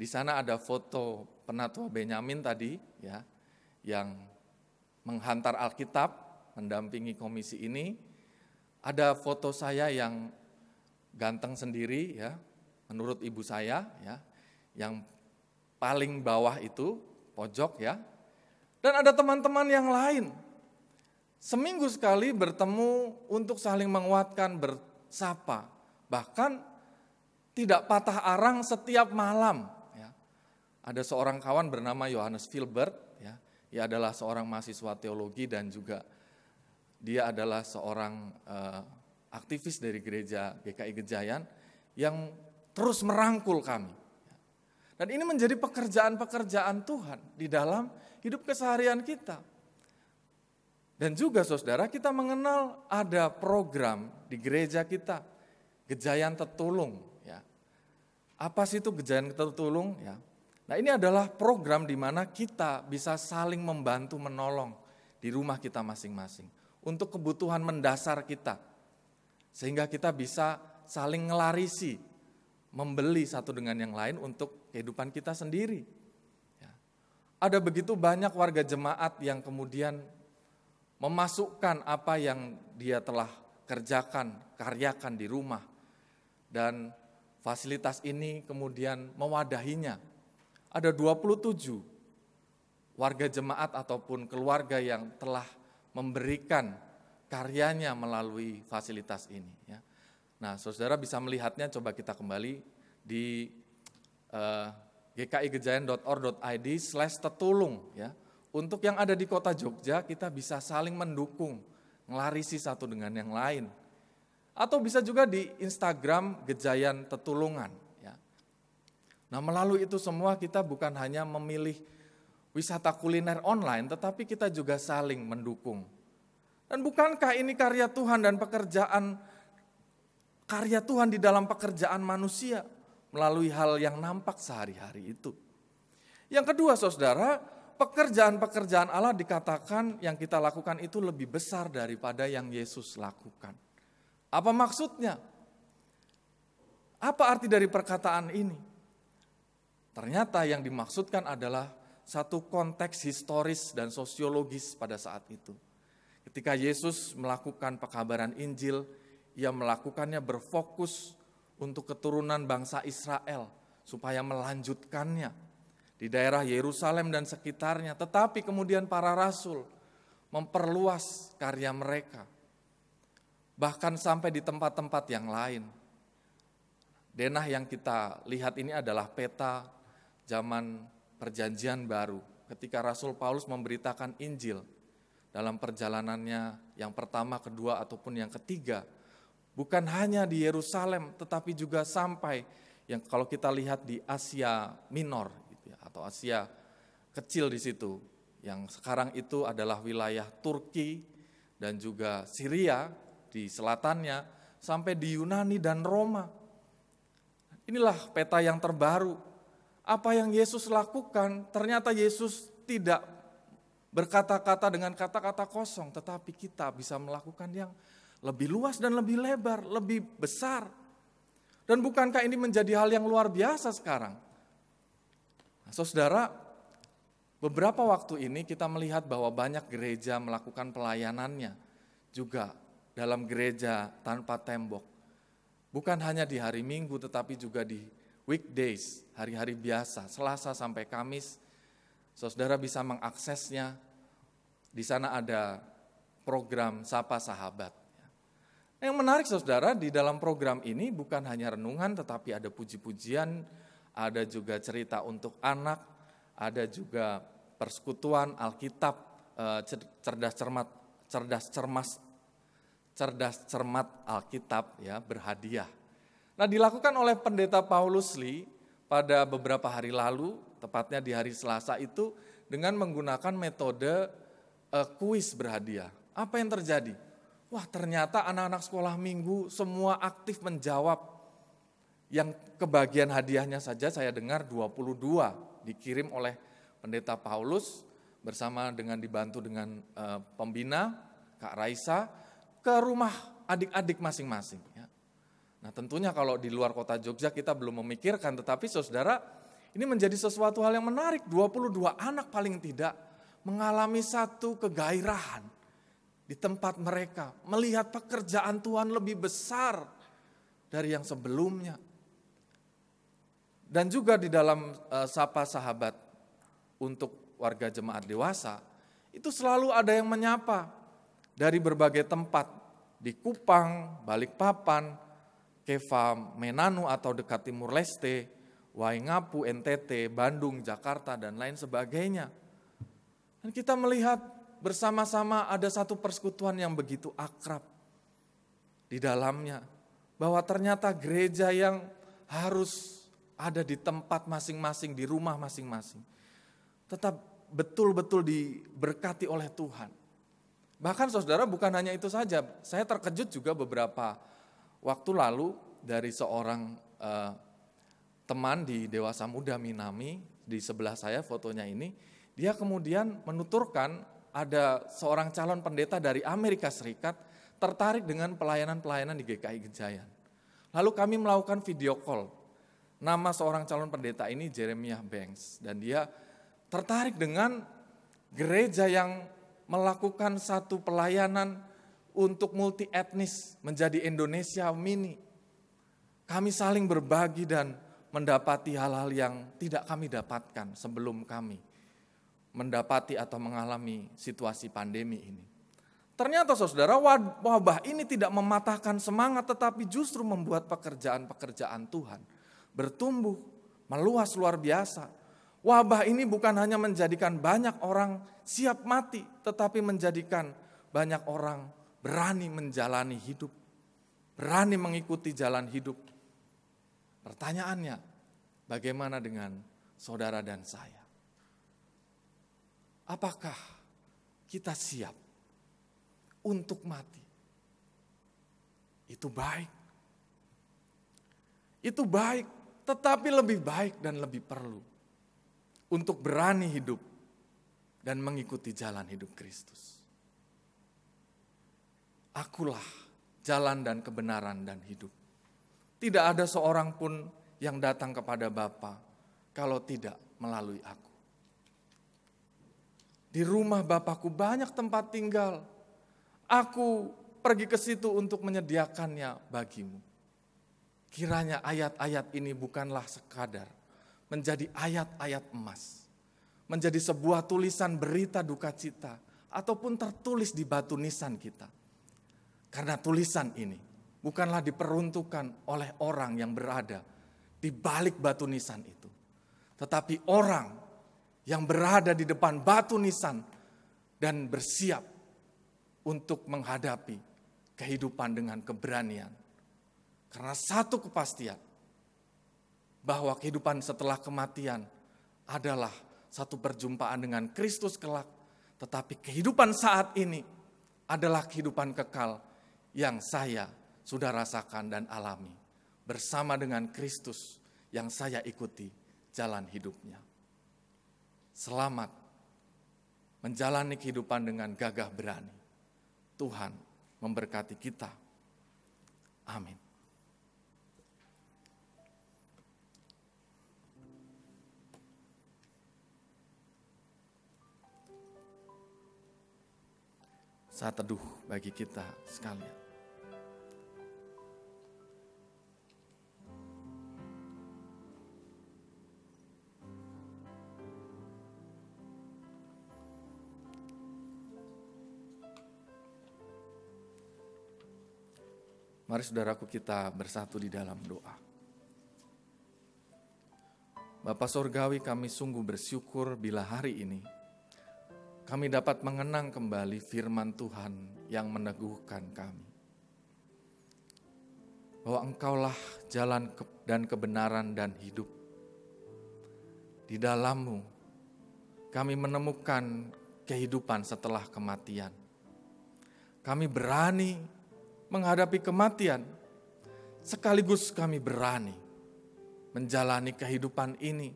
Di sana ada foto penatua Benyamin tadi, ya, yang menghantar Alkitab, mendampingi komisi ini. Ada foto saya yang ganteng sendiri, ya, menurut ibu saya ya, yang paling bawah itu pojok ya. Dan ada teman-teman yang lain. Seminggu sekali bertemu untuk saling menguatkan, bersapa. Bahkan tidak patah arang setiap malam. Ya. Ada seorang kawan bernama Yohanes Filbert, ya. ia adalah seorang mahasiswa teologi dan juga dia adalah seorang uh, aktivis dari gereja GKI Gejayan yang terus merangkul kami. Dan ini menjadi pekerjaan-pekerjaan Tuhan di dalam hidup keseharian kita. Dan juga saudara kita mengenal ada program di gereja kita, Gejayan Tetulung. Ya. Apa sih itu Gejayan Tetulung? Ya. Nah ini adalah program di mana kita bisa saling membantu menolong di rumah kita masing-masing. Untuk kebutuhan mendasar kita. Sehingga kita bisa saling ngelarisi membeli satu dengan yang lain untuk kehidupan kita sendiri. Ya. Ada begitu banyak warga jemaat yang kemudian memasukkan apa yang dia telah kerjakan, karyakan di rumah. Dan fasilitas ini kemudian mewadahinya. Ada 27 warga jemaat ataupun keluarga yang telah memberikan karyanya melalui fasilitas ini. Ya. Nah, saudara bisa melihatnya, coba kita kembali di uh, eh, gkigejayan.or.id slash tetulung. Ya. Untuk yang ada di kota Jogja, kita bisa saling mendukung, ngelarisi satu dengan yang lain. Atau bisa juga di Instagram Gejayan Tetulungan. Ya. Nah melalui itu semua kita bukan hanya memilih wisata kuliner online, tetapi kita juga saling mendukung. Dan bukankah ini karya Tuhan dan pekerjaan karya Tuhan di dalam pekerjaan manusia melalui hal yang nampak sehari-hari itu. Yang kedua saudara, pekerjaan-pekerjaan Allah dikatakan yang kita lakukan itu lebih besar daripada yang Yesus lakukan. Apa maksudnya? Apa arti dari perkataan ini? Ternyata yang dimaksudkan adalah satu konteks historis dan sosiologis pada saat itu. Ketika Yesus melakukan pekabaran Injil, ia melakukannya berfokus untuk keturunan bangsa Israel supaya melanjutkannya di daerah Yerusalem dan sekitarnya. Tetapi kemudian para rasul memperluas karya mereka. Bahkan sampai di tempat-tempat yang lain. Denah yang kita lihat ini adalah peta zaman perjanjian baru. Ketika Rasul Paulus memberitakan Injil dalam perjalanannya yang pertama, kedua, ataupun yang ketiga Bukan hanya di Yerusalem, tetapi juga sampai yang kalau kita lihat di Asia Minor gitu ya, atau Asia kecil di situ, yang sekarang itu adalah wilayah Turki dan juga Syria di selatannya, sampai di Yunani dan Roma. Inilah peta yang terbaru. Apa yang Yesus lakukan, ternyata Yesus tidak berkata-kata dengan kata-kata kosong, tetapi kita bisa melakukan yang lebih luas dan lebih lebar, lebih besar. Dan bukankah ini menjadi hal yang luar biasa sekarang? Nah, saudara, beberapa waktu ini kita melihat bahwa banyak gereja melakukan pelayanannya juga dalam gereja tanpa tembok. Bukan hanya di hari Minggu tetapi juga di weekdays, hari-hari biasa, Selasa sampai Kamis. Saudara bisa mengaksesnya. Di sana ada program Sapa Sahabat. Yang menarik saudara, di dalam program ini bukan hanya renungan tetapi ada puji-pujian, ada juga cerita untuk anak, ada juga persekutuan Alkitab eh, cerdas cermat cerdas cermas cerdas cermat Alkitab ya berhadiah. Nah, dilakukan oleh pendeta Paulus Lee pada beberapa hari lalu tepatnya di hari Selasa itu dengan menggunakan metode uh, kuis berhadiah. Apa yang terjadi? Wah ternyata anak-anak sekolah minggu semua aktif menjawab. Yang kebagian hadiahnya saja saya dengar 22 dikirim oleh pendeta Paulus bersama dengan dibantu dengan uh, pembina Kak Raisa ke rumah adik-adik masing-masing. Nah tentunya kalau di luar kota Jogja kita belum memikirkan, tetapi saudara ini menjadi sesuatu hal yang menarik. 22 anak paling tidak mengalami satu kegairahan di tempat mereka. Melihat pekerjaan Tuhan lebih besar dari yang sebelumnya. Dan juga di dalam uh, sapa sahabat untuk warga jemaat dewasa, itu selalu ada yang menyapa dari berbagai tempat. Di Kupang, Balikpapan, Keva Menanu atau dekat Timur Leste, Waingapu, NTT, Bandung, Jakarta, dan lain sebagainya. Dan kita melihat bersama-sama ada satu persekutuan yang begitu akrab di dalamnya. Bahwa ternyata gereja yang harus ada di tempat masing-masing, di rumah masing-masing. Tetap betul-betul diberkati oleh Tuhan. Bahkan saudara bukan hanya itu saja, saya terkejut juga beberapa waktu lalu dari seorang uh, teman di Dewasa Muda Minami, di sebelah saya fotonya ini, dia kemudian menuturkan ada seorang calon pendeta dari Amerika Serikat tertarik dengan pelayanan-pelayanan di GKI Gejayan. Lalu kami melakukan video call Nama seorang calon pendeta ini Jeremiah Banks dan dia tertarik dengan gereja yang melakukan satu pelayanan untuk multi etnis menjadi Indonesia mini. Kami saling berbagi dan mendapati hal-hal yang tidak kami dapatkan sebelum kami mendapati atau mengalami situasi pandemi ini. Ternyata saudara wabah ini tidak mematahkan semangat tetapi justru membuat pekerjaan-pekerjaan Tuhan bertumbuh, meluas luar biasa. Wabah ini bukan hanya menjadikan banyak orang siap mati, tetapi menjadikan banyak orang berani menjalani hidup, berani mengikuti jalan hidup. Pertanyaannya, bagaimana dengan saudara dan saya? Apakah kita siap untuk mati? Itu baik. Itu baik tetapi lebih baik dan lebih perlu untuk berani hidup dan mengikuti jalan hidup Kristus. Akulah jalan dan kebenaran dan hidup. Tidak ada seorang pun yang datang kepada Bapa kalau tidak melalui aku. Di rumah Bapakku banyak tempat tinggal. Aku pergi ke situ untuk menyediakannya bagimu. Kiranya ayat-ayat ini bukanlah sekadar menjadi ayat-ayat emas, menjadi sebuah tulisan berita duka cita, ataupun tertulis di batu nisan kita. Karena tulisan ini bukanlah diperuntukkan oleh orang yang berada di balik batu nisan itu, tetapi orang yang berada di depan batu nisan dan bersiap untuk menghadapi kehidupan dengan keberanian. Karena satu kepastian bahwa kehidupan setelah kematian adalah satu perjumpaan dengan Kristus kelak, tetapi kehidupan saat ini adalah kehidupan kekal yang saya sudah rasakan dan alami bersama dengan Kristus yang saya ikuti jalan hidupnya. Selamat menjalani kehidupan dengan gagah berani. Tuhan memberkati kita. Amin. saat teduh bagi kita sekalian. Mari saudaraku kita bersatu di dalam doa. Bapak Sorgawi kami sungguh bersyukur bila hari ini kami dapat mengenang kembali firman Tuhan yang meneguhkan kami. Bahwa engkaulah jalan dan kebenaran dan hidup. di dalammu kami menemukan kehidupan setelah kematian. Kami berani menghadapi kematian, sekaligus kami berani menjalani kehidupan ini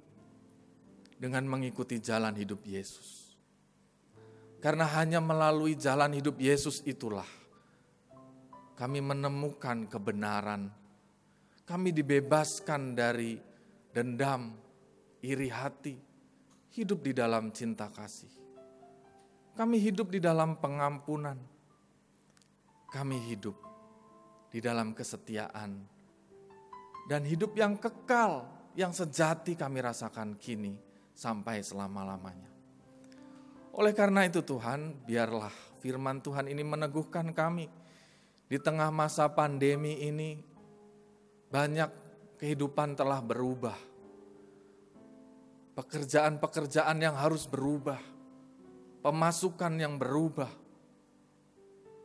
dengan mengikuti jalan hidup Yesus. Karena hanya melalui jalan hidup Yesus itulah kami menemukan kebenaran. Kami dibebaskan dari dendam, iri hati, hidup di dalam cinta kasih. Kami hidup di dalam pengampunan. Kami hidup di dalam kesetiaan. Dan hidup yang kekal, yang sejati kami rasakan kini sampai selama-lamanya. Oleh karena itu Tuhan, biarlah firman Tuhan ini meneguhkan kami. Di tengah masa pandemi ini, banyak kehidupan telah berubah pekerjaan-pekerjaan yang harus berubah, pemasukan yang berubah,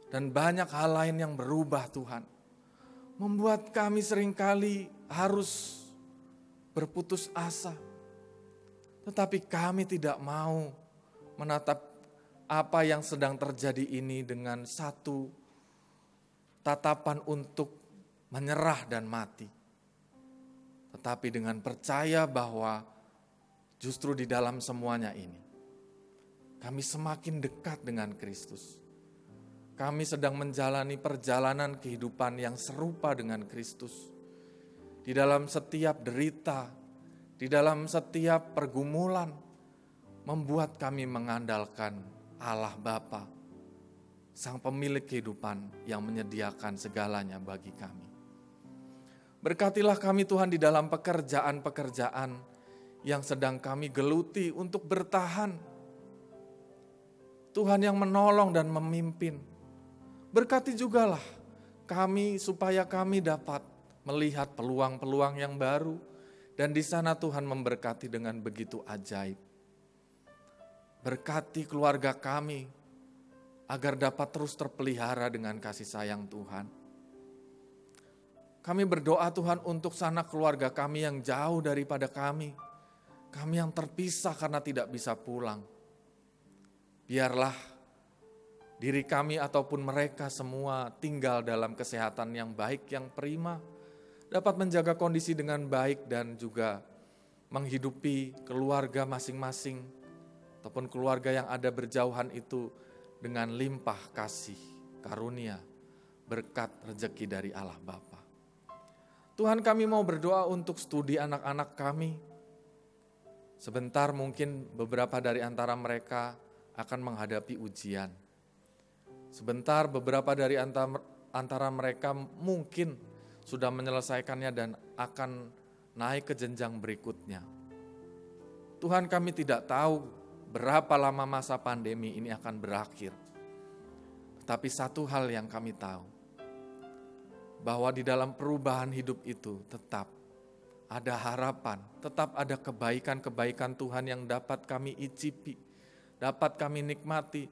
dan banyak hal lain yang berubah Tuhan. Membuat kami sering kali harus berputus asa. Tetapi kami tidak mau menatap apa yang sedang terjadi ini dengan satu tatapan untuk menyerah dan mati. Tetapi dengan percaya bahwa Justru di dalam semuanya ini, kami semakin dekat dengan Kristus. Kami sedang menjalani perjalanan kehidupan yang serupa dengan Kristus. Di dalam setiap derita, di dalam setiap pergumulan, membuat kami mengandalkan Allah Bapa, Sang Pemilik kehidupan yang menyediakan segalanya bagi kami. Berkatilah kami Tuhan di dalam pekerjaan-pekerjaan yang sedang kami geluti untuk bertahan. Tuhan yang menolong dan memimpin. Berkati jugalah kami supaya kami dapat melihat peluang-peluang yang baru dan di sana Tuhan memberkati dengan begitu ajaib. Berkati keluarga kami agar dapat terus terpelihara dengan kasih sayang Tuhan. Kami berdoa Tuhan untuk sana keluarga kami yang jauh daripada kami kami yang terpisah karena tidak bisa pulang. Biarlah diri kami ataupun mereka semua tinggal dalam kesehatan yang baik, yang prima, dapat menjaga kondisi dengan baik dan juga menghidupi keluarga masing-masing ataupun keluarga yang ada berjauhan itu dengan limpah kasih, karunia, berkat rezeki dari Allah Bapa. Tuhan kami mau berdoa untuk studi anak-anak kami, Sebentar mungkin beberapa dari antara mereka akan menghadapi ujian. Sebentar beberapa dari antara mereka mungkin sudah menyelesaikannya dan akan naik ke jenjang berikutnya. Tuhan kami tidak tahu berapa lama masa pandemi ini akan berakhir. Tapi satu hal yang kami tahu, bahwa di dalam perubahan hidup itu tetap ada harapan, tetap ada kebaikan-kebaikan Tuhan yang dapat kami icipi, dapat kami nikmati,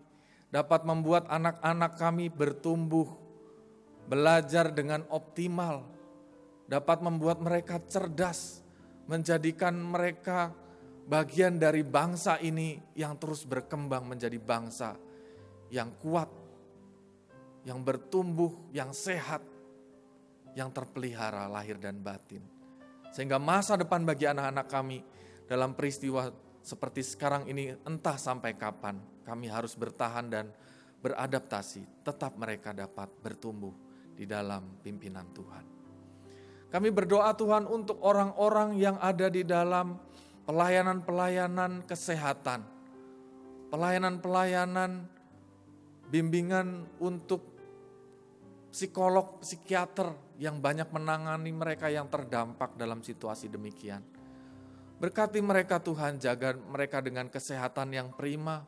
dapat membuat anak-anak kami bertumbuh, belajar dengan optimal, dapat membuat mereka cerdas, menjadikan mereka bagian dari bangsa ini yang terus berkembang menjadi bangsa yang kuat, yang bertumbuh, yang sehat, yang terpelihara lahir dan batin. Sehingga masa depan bagi anak-anak kami dalam peristiwa seperti sekarang ini entah sampai kapan kami harus bertahan dan beradaptasi, tetap mereka dapat bertumbuh di dalam pimpinan Tuhan. Kami berdoa Tuhan untuk orang-orang yang ada di dalam pelayanan-pelayanan kesehatan, pelayanan-pelayanan bimbingan untuk psikolog, psikiater, yang banyak menangani mereka yang terdampak dalam situasi demikian. Berkati mereka Tuhan, jaga mereka dengan kesehatan yang prima.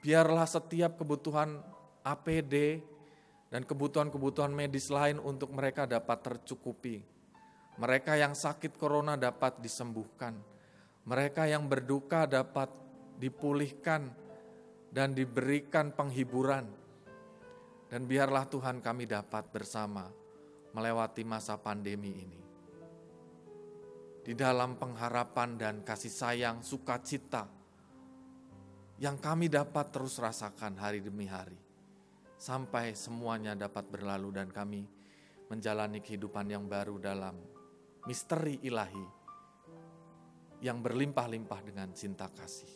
Biarlah setiap kebutuhan APD dan kebutuhan-kebutuhan medis lain untuk mereka dapat tercukupi. Mereka yang sakit corona dapat disembuhkan. Mereka yang berduka dapat dipulihkan dan diberikan penghiburan. Dan biarlah Tuhan kami dapat bersama melewati masa pandemi ini. Di dalam pengharapan dan kasih sayang, sukacita yang kami dapat terus rasakan hari demi hari, sampai semuanya dapat berlalu dan kami menjalani kehidupan yang baru dalam misteri ilahi yang berlimpah-limpah dengan cinta kasih.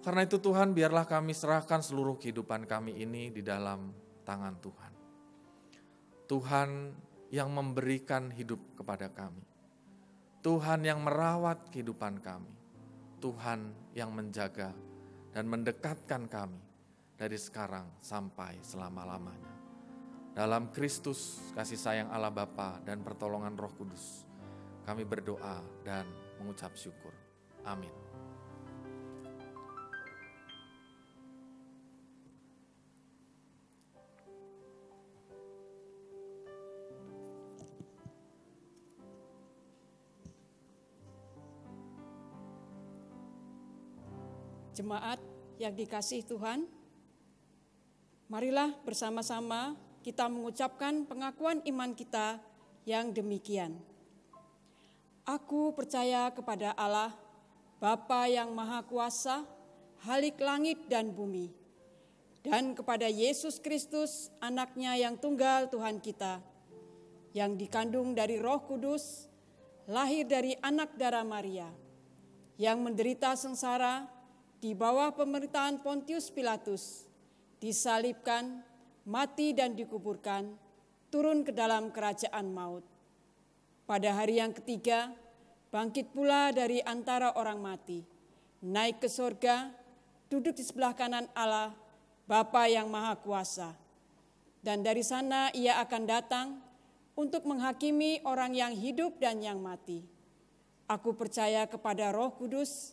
Karena itu Tuhan biarlah kami serahkan seluruh kehidupan kami ini di dalam tangan Tuhan. Tuhan yang memberikan hidup kepada kami. Tuhan yang merawat kehidupan kami. Tuhan yang menjaga dan mendekatkan kami dari sekarang sampai selama-lamanya. Dalam Kristus, kasih sayang Allah Bapa dan pertolongan Roh Kudus, kami berdoa dan mengucap syukur. Amin. Jemaat yang dikasih Tuhan, marilah bersama-sama kita mengucapkan pengakuan iman kita yang demikian. Aku percaya kepada Allah, Bapa yang Maha Kuasa, Halik langit dan bumi, dan kepada Yesus Kristus, anaknya yang tunggal Tuhan kita, yang dikandung dari roh kudus, lahir dari anak darah Maria, yang menderita sengsara, di bawah pemerintahan Pontius Pilatus, disalibkan, mati dan dikuburkan, turun ke dalam kerajaan maut. Pada hari yang ketiga, bangkit pula dari antara orang mati, naik ke sorga, duduk di sebelah kanan Allah, Bapa yang Maha Kuasa. Dan dari sana ia akan datang untuk menghakimi orang yang hidup dan yang mati. Aku percaya kepada roh kudus,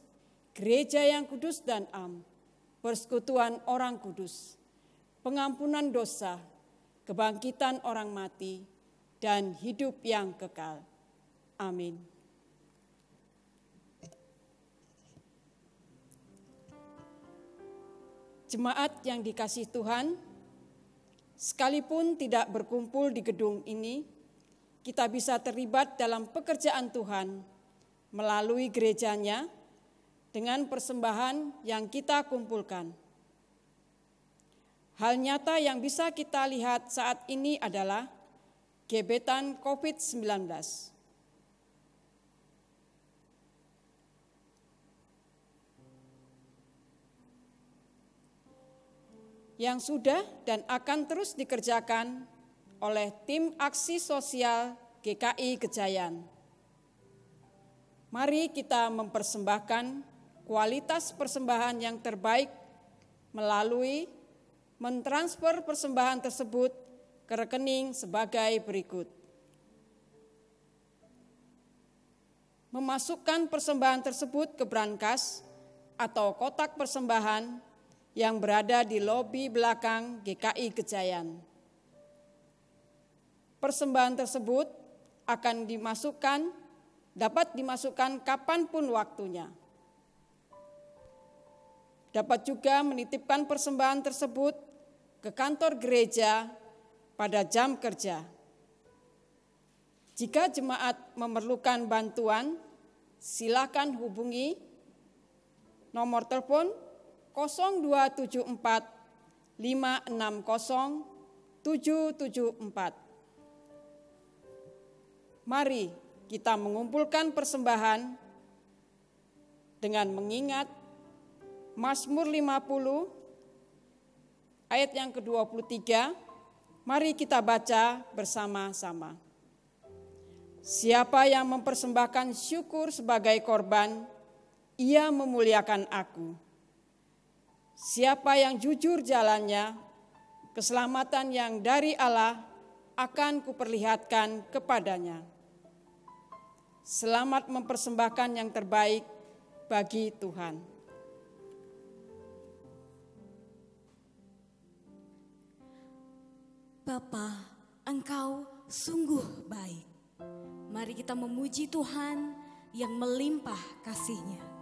gereja yang kudus dan am, persekutuan orang kudus, pengampunan dosa, kebangkitan orang mati, dan hidup yang kekal. Amin. Jemaat yang dikasih Tuhan, sekalipun tidak berkumpul di gedung ini, kita bisa terlibat dalam pekerjaan Tuhan melalui gerejanya dengan persembahan yang kita kumpulkan. Hal nyata yang bisa kita lihat saat ini adalah gebetan COVID-19. Yang sudah dan akan terus dikerjakan oleh tim aksi sosial GKI Kejayan. Mari kita mempersembahkan kualitas persembahan yang terbaik melalui mentransfer persembahan tersebut ke rekening sebagai berikut. Memasukkan persembahan tersebut ke brankas atau kotak persembahan yang berada di lobi belakang GKI Kejayan. Persembahan tersebut akan dimasukkan, dapat dimasukkan kapan pun waktunya dapat juga menitipkan persembahan tersebut ke kantor gereja pada jam kerja. Jika jemaat memerlukan bantuan, silakan hubungi nomor telepon 0274 560 774. Mari kita mengumpulkan persembahan dengan mengingat Mazmur 50 ayat yang ke-23, mari kita baca bersama-sama. Siapa yang mempersembahkan syukur sebagai korban, ia memuliakan aku. Siapa yang jujur jalannya, keselamatan yang dari Allah akan kuperlihatkan kepadanya. Selamat mempersembahkan yang terbaik bagi Tuhan. Bapa, Engkau sungguh baik. Mari kita memuji Tuhan yang melimpah kasihnya.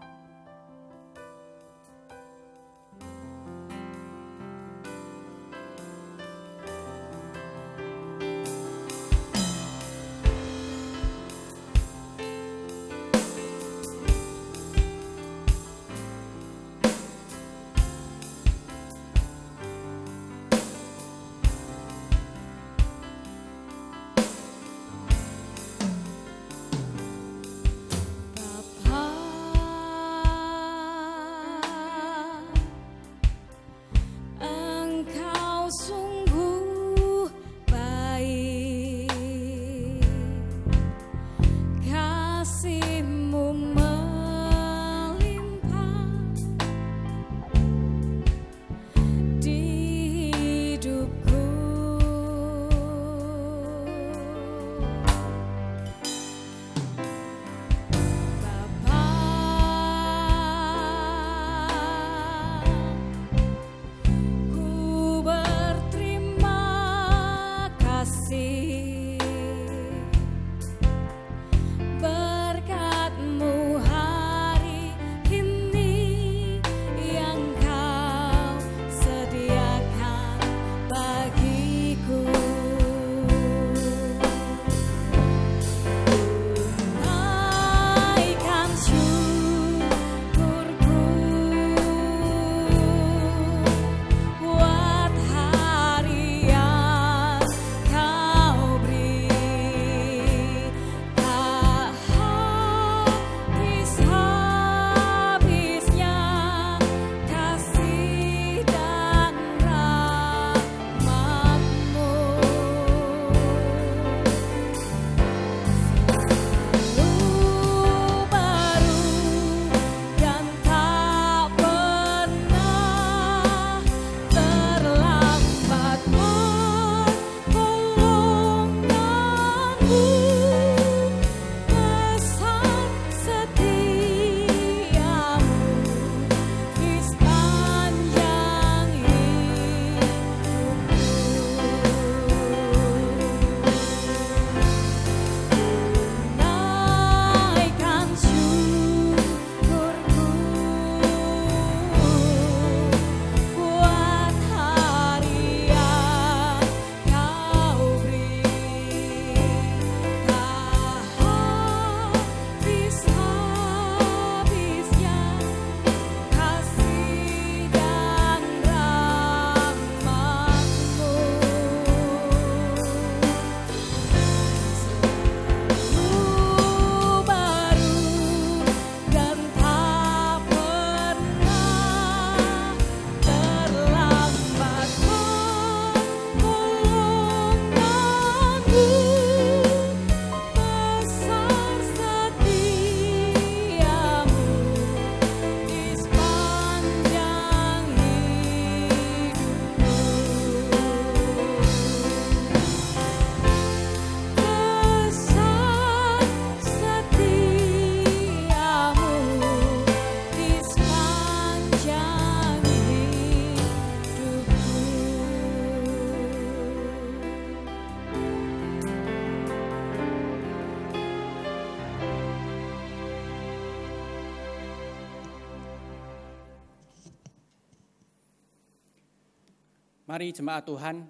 Mari jemaat Tuhan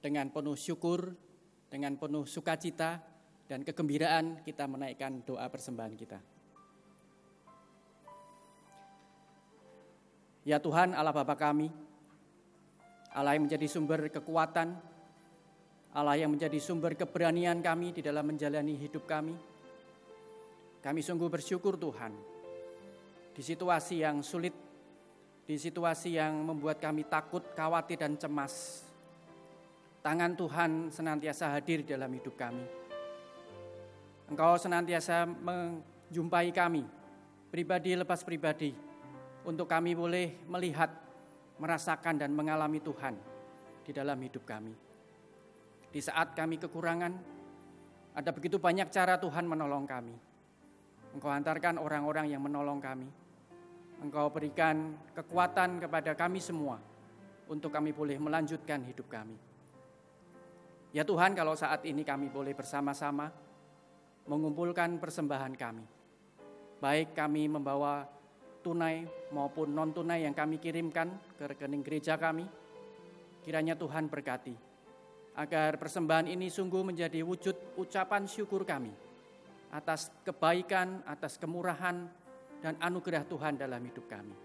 dengan penuh syukur, dengan penuh sukacita dan kegembiraan kita menaikkan doa persembahan kita. Ya Tuhan Allah Bapa kami, Allah yang menjadi sumber kekuatan, Allah yang menjadi sumber keberanian kami di dalam menjalani hidup kami. Kami sungguh bersyukur Tuhan, di situasi yang sulit, di situasi yang membuat kami takut, khawatir, dan cemas. Tangan Tuhan senantiasa hadir dalam hidup kami. Engkau senantiasa menjumpai kami, pribadi lepas pribadi, untuk kami boleh melihat, merasakan, dan mengalami Tuhan di dalam hidup kami. Di saat kami kekurangan, ada begitu banyak cara Tuhan menolong kami. Engkau hantarkan orang-orang yang menolong kami. Engkau berikan kekuatan kepada kami semua untuk kami boleh melanjutkan hidup kami. Ya Tuhan, kalau saat ini kami boleh bersama-sama mengumpulkan persembahan kami. Baik kami membawa tunai maupun non-tunai yang kami kirimkan ke rekening gereja kami. Kiranya Tuhan berkati agar persembahan ini sungguh menjadi wujud ucapan syukur kami atas kebaikan, atas kemurahan, dan anugerah Tuhan dalam hidup kami.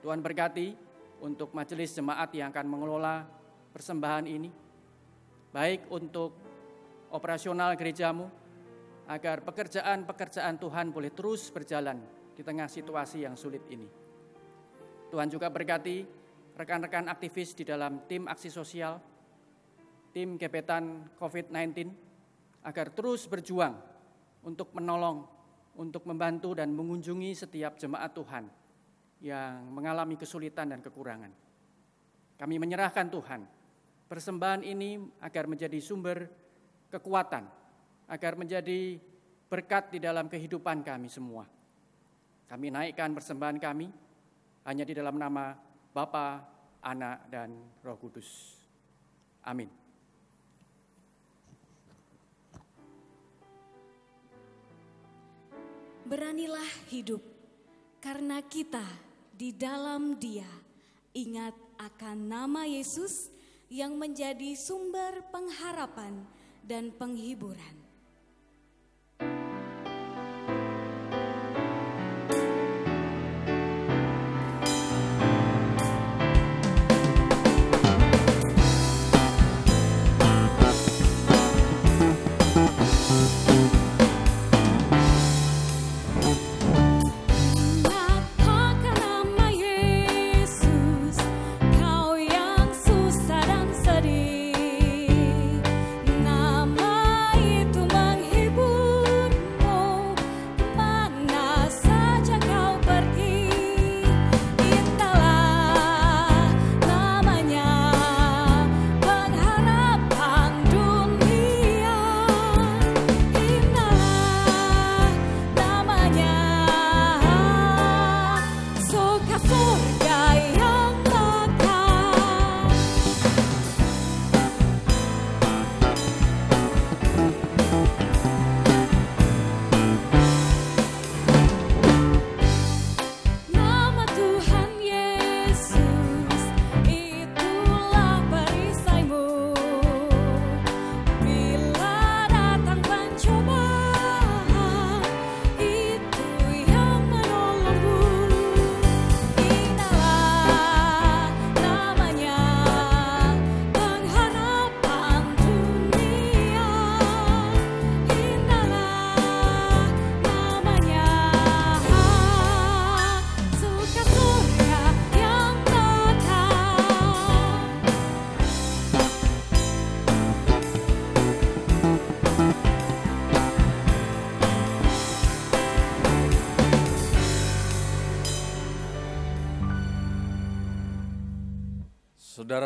Tuhan berkati untuk majelis jemaat yang akan mengelola persembahan ini, baik untuk operasional gerejamu, agar pekerjaan-pekerjaan Tuhan boleh terus berjalan di tengah situasi yang sulit ini. Tuhan juga berkati rekan-rekan aktivis di dalam tim aksi sosial, tim gebetan COVID-19, agar terus berjuang untuk menolong, untuk membantu dan mengunjungi setiap jemaat Tuhan yang mengalami kesulitan dan kekurangan. Kami menyerahkan Tuhan persembahan ini agar menjadi sumber kekuatan, agar menjadi berkat di dalam kehidupan kami semua. Kami naikkan persembahan kami hanya di dalam nama Bapa, Anak, dan Roh Kudus. Amin. Beranilah hidup, karena kita di dalam Dia ingat akan nama Yesus yang menjadi sumber pengharapan dan penghiburan.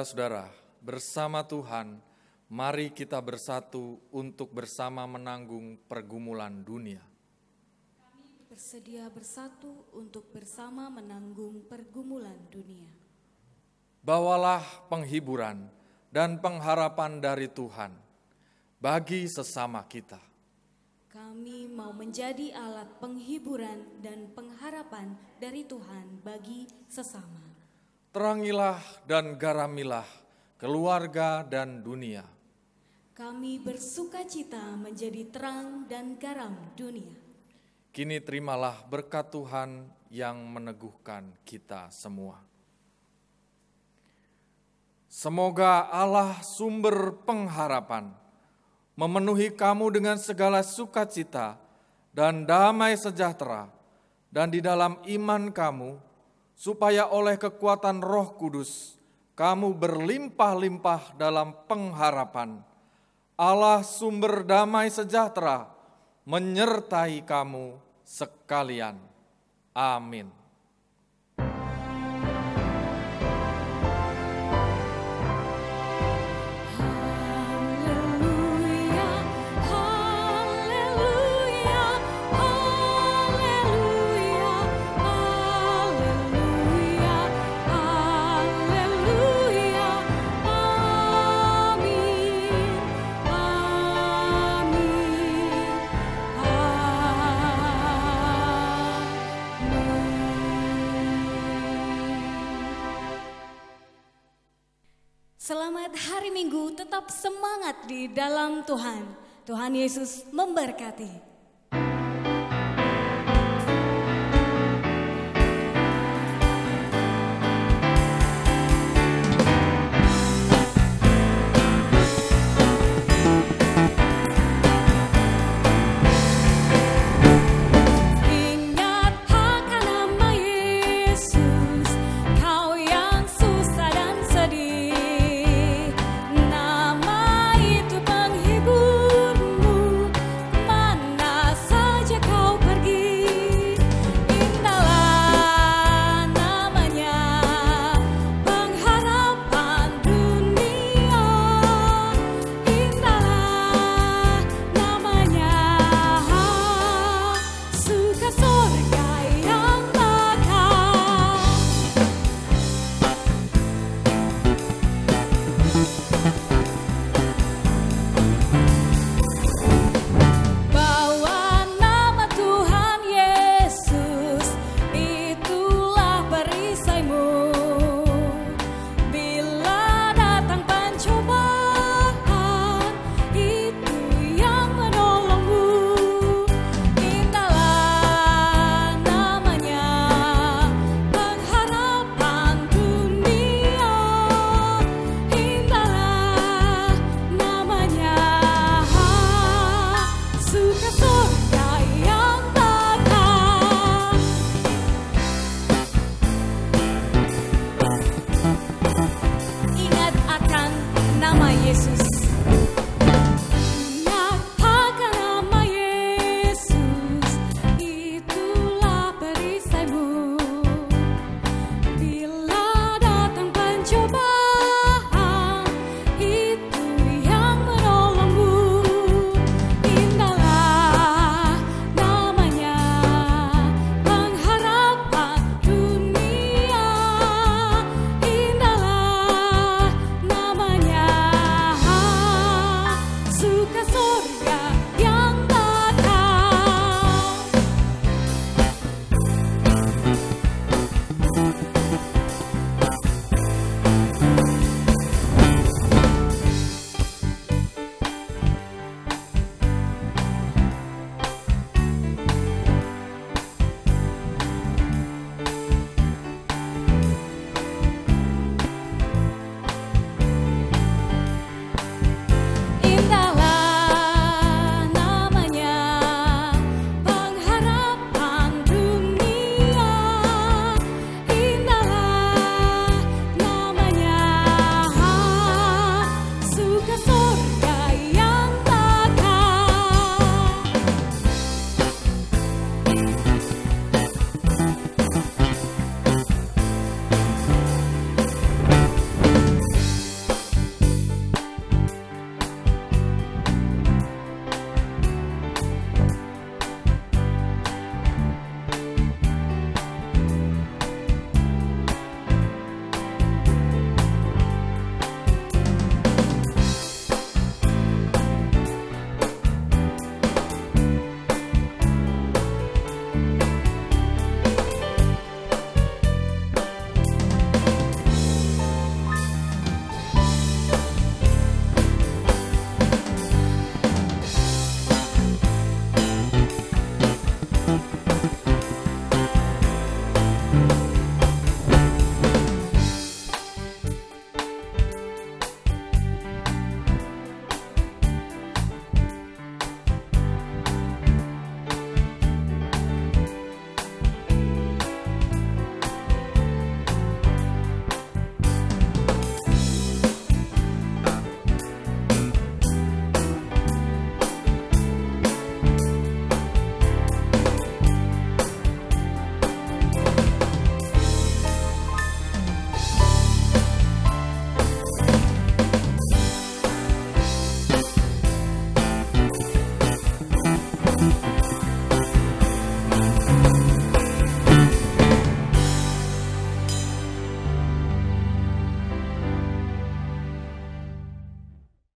Saudara-saudara, bersama Tuhan, mari kita bersatu untuk bersama menanggung pergumulan dunia. Bersedia bersatu untuk bersama menanggung pergumulan dunia. Bawalah penghiburan dan pengharapan dari Tuhan bagi sesama kita. Kami mau menjadi alat penghiburan dan pengharapan dari Tuhan bagi sesama. Terangilah dan garamilah keluarga dan dunia. Kami bersuka cita menjadi terang dan garam dunia. Kini terimalah berkat Tuhan yang meneguhkan kita semua. Semoga Allah sumber pengharapan memenuhi kamu dengan segala sukacita dan damai sejahtera dan di dalam iman kamu supaya oleh kekuatan Roh Kudus kamu berlimpah-limpah dalam pengharapan. Allah sumber damai sejahtera menyertai kamu sekalian. Amin. Selamat hari Minggu, tetap semangat di dalam Tuhan. Tuhan Yesus memberkati.